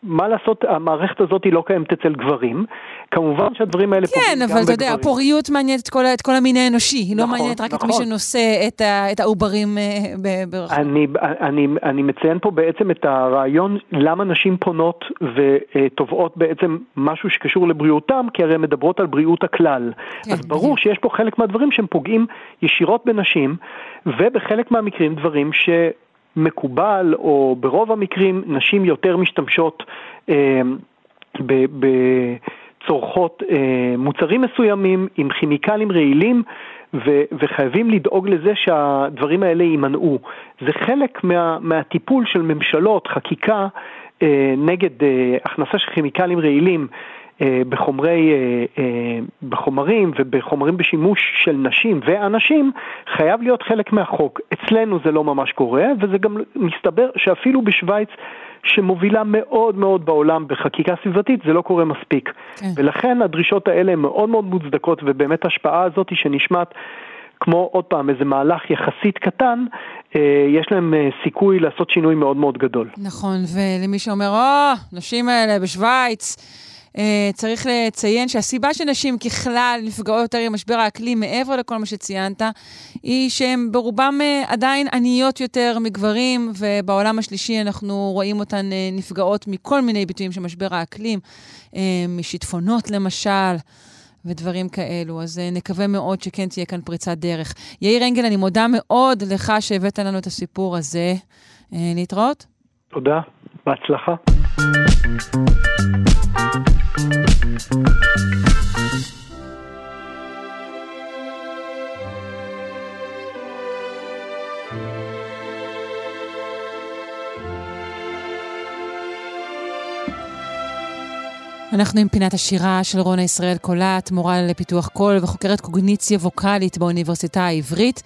מה לעשות, המערכת הזאת היא לא קיימת אצל גברים. כמובן שהדברים האלה כן, פוגעים גם אבל אתה יודע, בגברים. הפוריות מעניינת את כל, את כל המין האנושי, היא לא נכון, מעניינת רק את מי נכון. שנושא את, ה, את העוברים אה, ברחוב. אני, אני, אני מציין פה בעצם את הרעיון למה נשים פונות ותובעות בעצם משהו שקשור לבריאותם, כי הרי הן מדברות על בריאות הכלל. כן, אז ברור בדיוק. שיש פה חלק מהדברים שהם פוגעים ישירות בנשים, ובחלק מהמקרים דברים שמקובל, או ברוב המקרים נשים יותר משתמשות אה, אה, מוצרים מסוימים עם כימיקלים רעילים ו- וחייבים לדאוג לזה שהדברים האלה יימנעו. זה חלק מה- מהטיפול של ממשלות, חקיקה אה, נגד אה, הכנסה של כימיקלים רעילים בחומרי, אה, אה, בחומרים ובחומרים בשימוש של נשים ואנשים, חייב להיות חלק מהחוק. אצלנו זה לא ממש קורה, וזה גם מסתבר שאפילו בשוויץ, שמובילה מאוד מאוד בעולם בחקיקה סביבתית, זה לא קורה מספיק. כן. ולכן הדרישות האלה הן מאוד מאוד מוצדקות, ובאמת ההשפעה הזאת שנשמעת כמו עוד פעם איזה מהלך יחסית קטן, יש להם סיכוי לעשות שינוי מאוד מאוד גדול. נכון, ולמי שאומר, או, נשים האלה בשוויץ, צריך לציין שהסיבה שנשים ככלל נפגעות יותר עם משבר האקלים, מעבר לכל מה שציינת, היא שהן ברובם uh, עדיין עניות יותר מגברים, ובעולם השלישי אנחנו רואים אותן uh, נפגעות מכל מיני ביטויים של משבר האקלים, משיטפונות למשל. ודברים כאלו. אז נקווה מאוד שכן תהיה כאן פריצת דרך. יאיר אנגל, אני מודה מאוד לך שהבאת לנו את הסיפור הזה. להתראות. תודה, בהצלחה. אנחנו עם פינת השירה של רונה ישראל קולט, מורה לפיתוח קול וחוקרת קוגניציה ווקאלית באוניברסיטה העברית.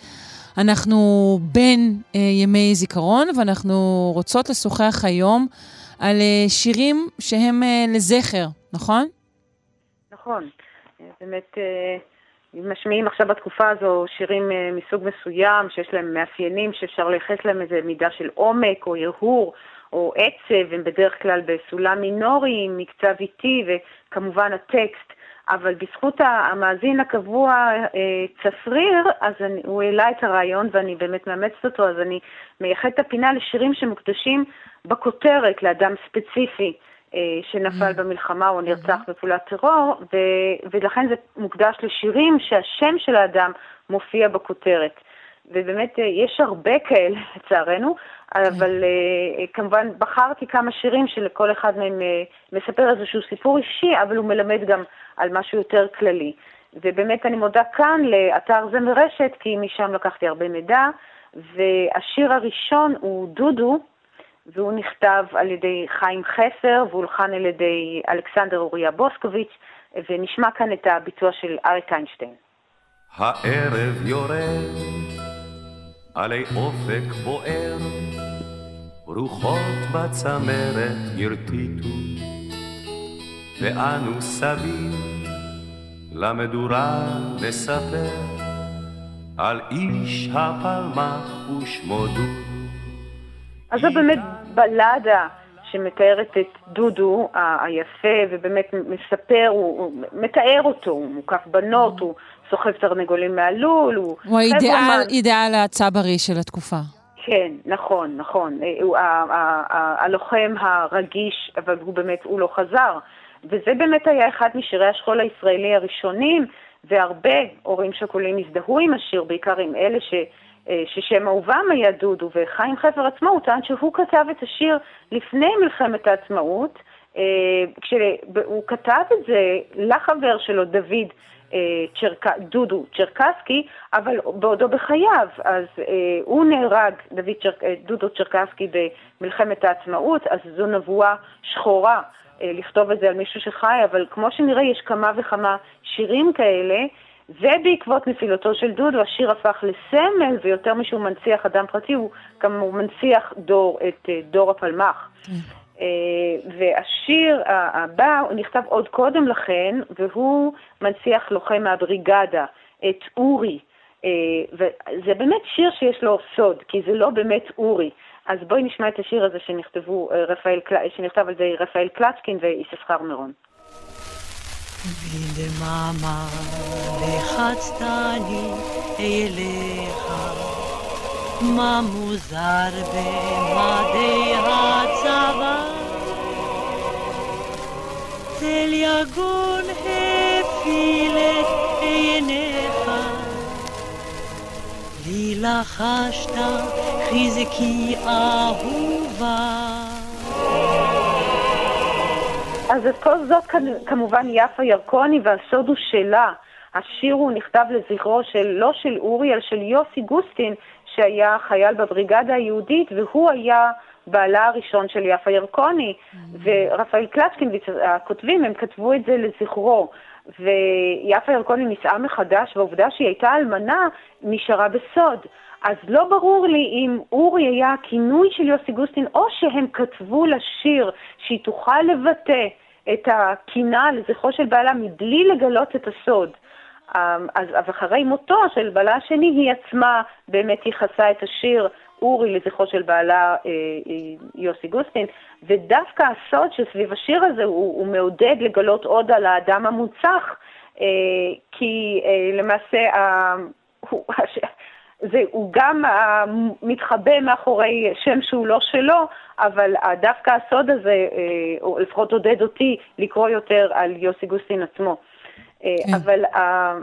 אנחנו בין אה, ימי זיכרון, ואנחנו רוצות לשוחח היום על אה, שירים שהם אה, לזכר, נכון? נכון. אה, באמת, משמיעים עכשיו בתקופה הזו שירים מסוג מסוים, שיש להם מאפיינים שאפשר לייחס להם איזה מידה של עומק או הרהור. או עצב, הם בדרך כלל בסולם מינורי, מקצב איטי, וכמובן הטקסט. אבל בזכות המאזין הקבוע אה, צפריר, אז אני, הוא העלה את הרעיון ואני באמת מאמצת אותו, אז אני מייחדת את הפינה לשירים שמוקדשים בכותרת לאדם ספציפי אה, שנפל mm-hmm. במלחמה או נרצח mm-hmm. בפעולת טרור, ו, ולכן זה מוקדש לשירים שהשם של האדם מופיע בכותרת. ובאמת אה, יש הרבה כאלה, לצערנו, אבל uh, כמובן בחרתי כמה שירים שלכל אחד מהם מספר איזשהו סיפור אישי, אבל הוא מלמד גם על משהו יותר כללי. ובאמת אני מודה כאן לאתר זה מרשת, כי משם לקחתי הרבה מידע, והשיר הראשון הוא דודו, והוא נכתב על ידי חיים חפר והולחן על ידי אלכסנדר אוריה בוסקוביץ', ונשמע כאן את הביצוע של אריק איינשטיין. הערב יורד עלי אופק בוער רוחות בצמרת הרטיטו, ואנו סביב למדורה נספר על איש הפלמח ושמו דודו. אז זו באמת בלדה שמתארת את דודו היפה, ובאמת מספר, הוא, הוא מתאר אותו, הוא מוקף בנות, הוא סוחב תרנגולים מהלול, הוא... הוא האידיאל, אידיאל הצברי של התקופה. כן, נכון, נכון. אה, הוא הלוחם הרגיש, אבל הוא באמת, הוא לא חזר. וזה באמת היה אחד משירי השכול הישראלי הראשונים, והרבה הורים שכולים הזדהו עם השיר, בעיקר עם אלה ש, אה, ששם אהובם היה דודו, וחיים חפר עצמו, הוא טען שהוא כתב את השיר לפני מלחמת העצמאות, אה, כשהוא כתב את זה לחבר שלו, דוד, צ'רק... דודו צ'רקסקי, אבל בעודו בחייו. אז אה, הוא נהרג, דוד צ'רק... אה, דודו צ'רקסקי, במלחמת העצמאות, אז זו נבואה שחורה אה, לכתוב את זה על מישהו שחי, אבל כמו שנראה, יש כמה וכמה שירים כאלה. ובעקבות נפילתו של דודו, השיר הפך לסמל, ויותר משהוא מנציח אדם פרטי, הוא גם מנציח דור, את אה, דור הפלמ"ח. אה, והשיר הבא, הוא נכתב עוד קודם לכן, והוא מנציח לוחם מהבריגדה, את אורי. אה, וזה באמת שיר שיש לו סוד, כי זה לא באמת אורי. אז בואי נשמע את השיר הזה שנכתבו, אה, רפאל, שנכתב על ידי רפאל קלצ'קין ויששכר מירון. ולמאמא לחצתני אליך מה מוזר במדי הצבא? צל יגון הפיל את עיניך, לי לחשת חזקי אהובה. אז כל זאת כמובן יפה ירקוני, והסוד הוא שלה. השיר הוא נכתב לזכרו של, לא של אורי, אלא של יוסי גוסטין, שהיה חייל בבריגדה היהודית, והוא היה בעלה הראשון של יפה ירקוני. ורפאל קלצ'קין, הכותבים, הם כתבו את זה לזכרו. ויפה ירקוני נישאה מחדש, והעובדה שהיא הייתה אלמנה נשארה בסוד. אז לא ברור לי אם אורי היה הכינוי של יוסי גוסטין, או שהם כתבו לשיר שהיא תוכל לבטא את הקינה לזכרו של בעלה מבלי לגלות את הסוד. אמ, אז אחרי מותו של בעלה השני, היא עצמה באמת ייחסה את השיר אורי לזכרו של בעלה אה, אה, יוסי גוסטין, ודווקא הסוד שסביב השיר הזה הוא, הוא מעודד לגלות עוד על האדם המונצח, אה, כי למעשה הוא, זה, הוא גם מתחבא מאחורי שם שהוא לא שלו, אבל דווקא הסוד הזה, או לפחות עודד אותי לקרוא יותר על יוסי גוסטין עצמו. כן. אבל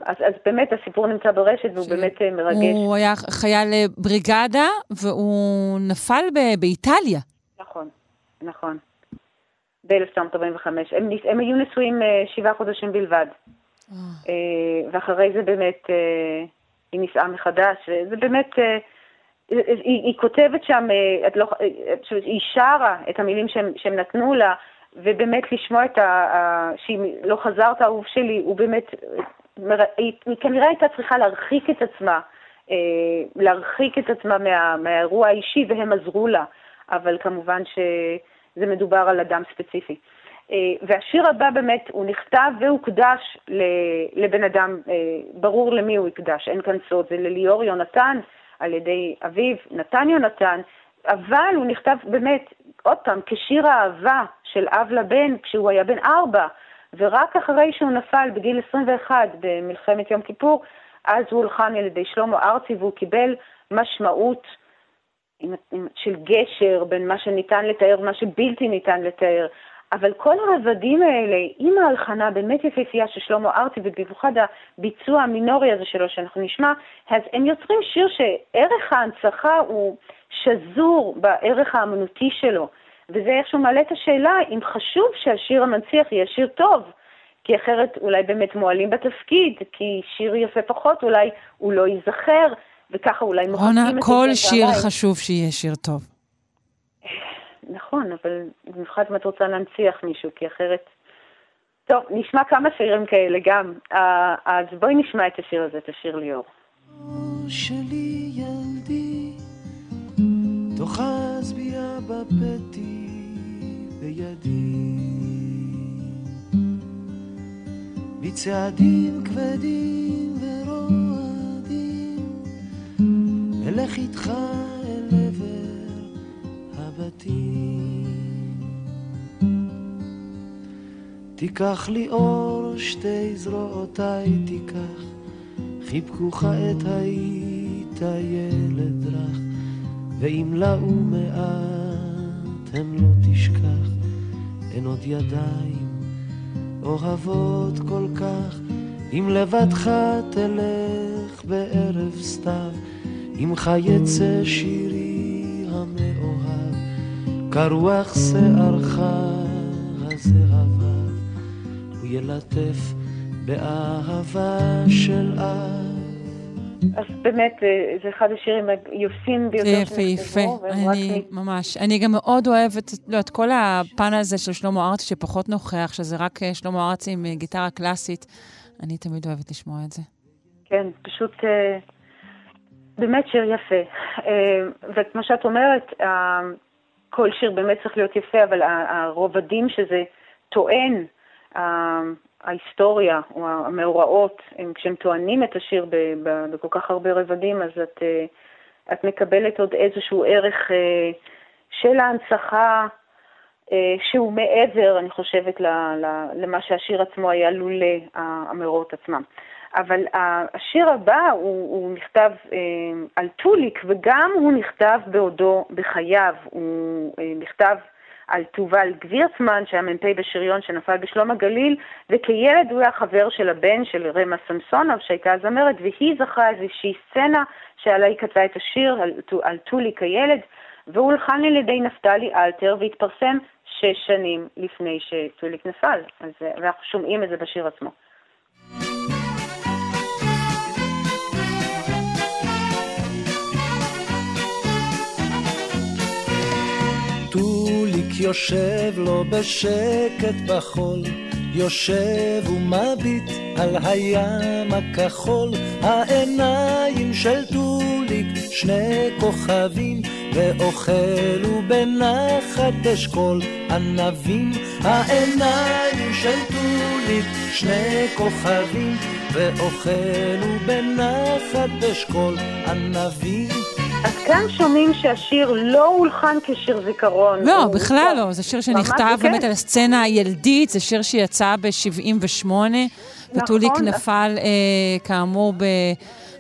אז, אז באמת הסיפור נמצא ברשת והוא ש... באמת מרגש. הוא היה חייל בריגדה והוא נפל ב- באיטליה. נכון, נכון. ב-1945. הם, הם היו נשואים שבעה חודשים בלבד. Oh. ואחרי זה באמת היא נישאה מחדש. זה באמת... היא, היא כותבת שם, את לא, היא שרה את המילים שהם, שהם נתנו לה, ובאמת לשמוע את ה... שהיא לא חזרת אהוב שלי, הוא באמת, היא כנראה הייתה צריכה להרחיק את עצמה, אה, להרחיק את עצמה מה, מהאירוע האישי, והם עזרו לה, אבל כמובן שזה מדובר על אדם ספציפי. אה, והשיר הבא באמת, הוא נכתב והוקדש לבן אדם, אה, ברור למי הוא הקדש, אין כאן סוד, זה לליאור יונתן, על ידי אביו, נתן יונתן, אבל הוא נכתב באמת, עוד פעם, כשיר האהבה של אב לבן כשהוא היה בן ארבע, ורק אחרי שהוא נפל בגיל 21 במלחמת יום כיפור, אז הוא הולחן על ידי שלמה ארצי והוא קיבל משמעות של גשר בין מה שניתן לתאר ומה שבלתי ניתן לתאר. אבל כל הרבדים האלה, עם ההלחנה באמת יפהפייה של שלמה ארצי, ובמיוחד הביצוע המינורי הזה שלו שאנחנו נשמע, אז הם יוצרים שיר שערך ההנצחה הוא שזור בערך האמנותי שלו. וזה איכשהו מעלה את השאלה אם חשוב שהשיר המנציח יהיה שיר טוב, כי אחרת אולי באמת מועלים בתפקיד, כי שיר יפה פחות אולי הוא לא ייזכר, וככה אולי מוחקים את זה. כל שיר חשוב שיהיה שיר טוב. נכון, אבל במיוחד אם את רוצה להנציח מישהו, כי אחרת... טוב, נשמע כמה שירים כאלה גם. אה, אז בואי נשמע את השיר הזה, את השיר ליאור. שלי ילדי, תאחז ביה בפתי בידי. בצעדים כבדים ורועדים, אלך איתך הבתים. תיקח לי אור שתי זרועותיי תיקח, חיבקוך את היית ילד רך, ואם לאו מעט הם לא תשכח, הן עוד ידיים אוהבות כל כך, אם לבדך תלך בערב סתיו, עמך יצא שירי כרוח שערך הזהבה, הוא ילטף באהבה של אב. אז באמת, אה, זה אחד השירים היפים ביותר זה יפהפה, אני ממש. אני גם מאוד אוהבת לא, את כל הפן הזה של שלמה ארצי, שפחות נוכח, שזה רק אה, שלמה ארצי עם גיטרה קלאסית. אני תמיד אוהבת לשמוע את זה. כן, פשוט אה, באמת שיר יפה. וכמו שאת אומרת, כל שיר באמת צריך להיות יפה, אבל הרובדים שזה טוען, ההיסטוריה או המאורעות, הם, כשהם טוענים את השיר בכל כך הרבה רבדים, אז את, אה, את מקבלת עוד איזשהו ערך אה, של ההנצחה, אה, שהוא מעבר, אני חושבת, למה שהשיר עצמו היה לולא המאורעות עצמם. אבל השיר הבא הוא, הוא נכתב אה, על טוליק, וגם הוא נכתב בעודו בחייו. הוא אה, נכתב על תובל גבירצמן, שהיה מ"פ בשריון שנפל בשלום הגליל, וכילד הוא היה חבר של הבן של רמה סמסונוב, שהייתה זמרת, והיא זכרה איזושהי סצנה שעליה היא כתבה את השיר על, על טוליק הילד. והוא הולחן על ידי נפתלי אלתר והתפרסם שש שנים לפני שטוליק נפל, אז, אה, ואנחנו שומעים את זה בשיר עצמו. יושב לו בשקט בחול, יושב ומביט על הים הכחול, העיניים של טוליק שני כוכבים, ואוכלו בנחת אשכול ענבים, העיניים של טוליק שני כוכבים, ואוכלו בנחת אשכול ענבים. אז כאן שומעים שהשיר לא הולחן כשיר זיכרון. לא, בכלל לא. זה שיר שנכתב כן. באמת על הסצנה הילדית, זה שיר שיצא ב-78, וטוליק נכון. נפל, אה, כאמור, ב-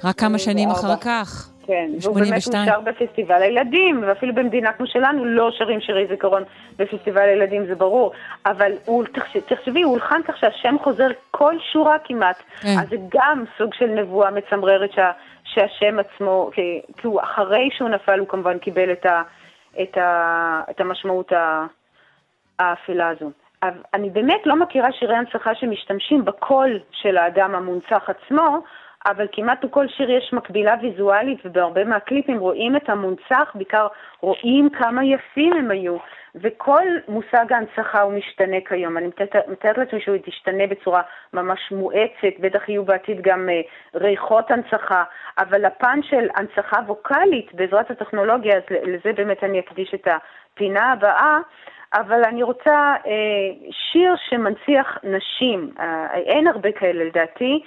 רק כמה שנים אחר כך. כן, והוא באמת 82. אושר בפסטיבל הילדים, ואפילו במדינה כמו שלנו לא שרים שירי זיכרון בפסטיבל הילדים, זה ברור. אבל הוא, תחשבי, הוא הולחן כך שהשם חוזר כל שורה כמעט. כן. אז זה גם סוג של נבואה מצמררת שה, שהשם עצמו, כי, כי הוא אחרי שהוא נפל, הוא כמובן קיבל את, ה, את, ה, את המשמעות האפלה הזו. אני באמת לא מכירה שירי הנצחה שמשתמשים בקול של האדם המונצח עצמו, אבל כמעט בכל שיר יש מקבילה ויזואלית, ובהרבה מהקליפים רואים את המונצח, בעיקר רואים כמה יפים הם היו. וכל מושג ההנצחה הוא משתנה כיום. אני מתארת- לעצמי שהוא תשתנה בצורה ממש מואצת, בטח יהיו בעתיד גם אה, ריחות הנצחה, אבל הפן של הנצחה ווקאלית בעזרת הטכנולוגיה, אז לזה באמת אני אקדיש את הפינה הבאה. אבל אני רוצה אה, שיר שמנציח נשים, אה, אין הרבה כאלה לדעתי,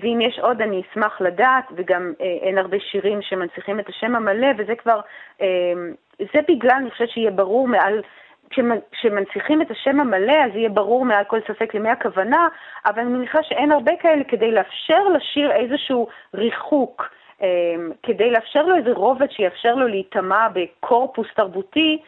ואם יש עוד אני אשמח לדעת, וגם אה, אין הרבה שירים שמנציחים את השם המלא, וזה כבר, אה, זה בגלל, אני חושבת שיהיה ברור מעל, כשמ- כשמנציחים את השם המלא, אז יהיה ברור מעל כל ספק למי הכוונה, אבל אני מניחה שאין הרבה כאלה כדי לאפשר לשיר איזשהו ריחוק. אה, כדי לאפשר לו איזה רובד שיאפשר לו להיטמע בקורפוס תרבותי,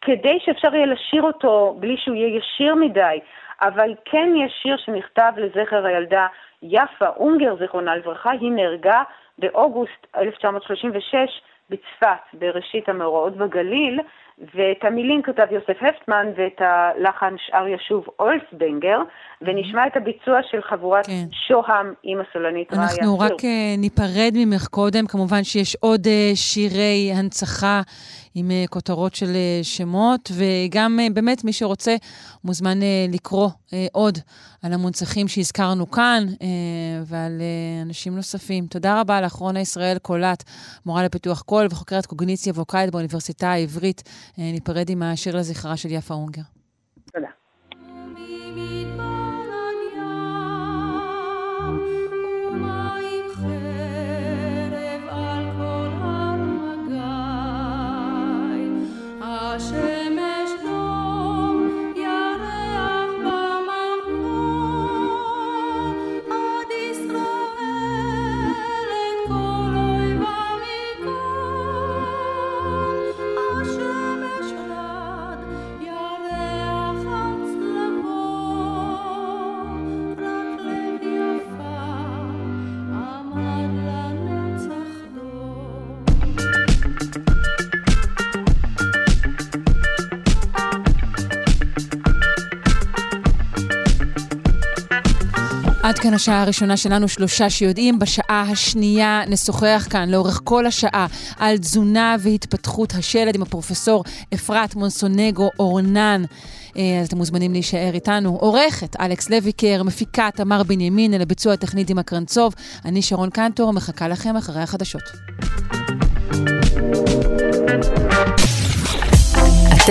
כדי שאפשר יהיה לשיר אותו בלי שהוא יהיה ישיר מדי, אבל כן יש שיר שנכתב לזכר הילדה יפה אונגר, זיכרונה לברכה, היא נהרגה באוגוסט 1936 בצפת, בראשית המאורעות בגליל, ואת המילים כתב יוסף הפטמן ואת הלחן שאר ישוב אולסבנגר, ונשמע את הביצוע של חבורת כן. שוהם עם הסולנית ראיה אנחנו. רק אה, ניפרד ממך קודם, כמובן שיש עוד אה, שירי הנצחה עם אה, כותרות של אה, שמות, וגם אה, באמת מי שרוצה מוזמן לקרוא עוד על המונצחים שהזכרנו כאן ועל אנשים נוספים. תודה רבה לך, רונה ישראל קולט, מורה לפיתוח קול וחוקרת קוגניציה ווקאלית באוניברסיטה העברית. ניפרד עם השיר לזכרה של יפה אונגר. תודה. עד כאן השעה הראשונה שלנו, שלושה שיודעים. בשעה השנייה נשוחח כאן לאורך כל השעה על תזונה והתפתחות השלד עם הפרופסור אפרת מונסונגו אורנן. אה, אז אתם מוזמנים להישאר איתנו. עורכת אלכס לויקר, מפיקה תמר בנימין, אל הביצוע הטכני דימה קרנצוב. אני שרון קנטור, מחכה לכם אחרי החדשות.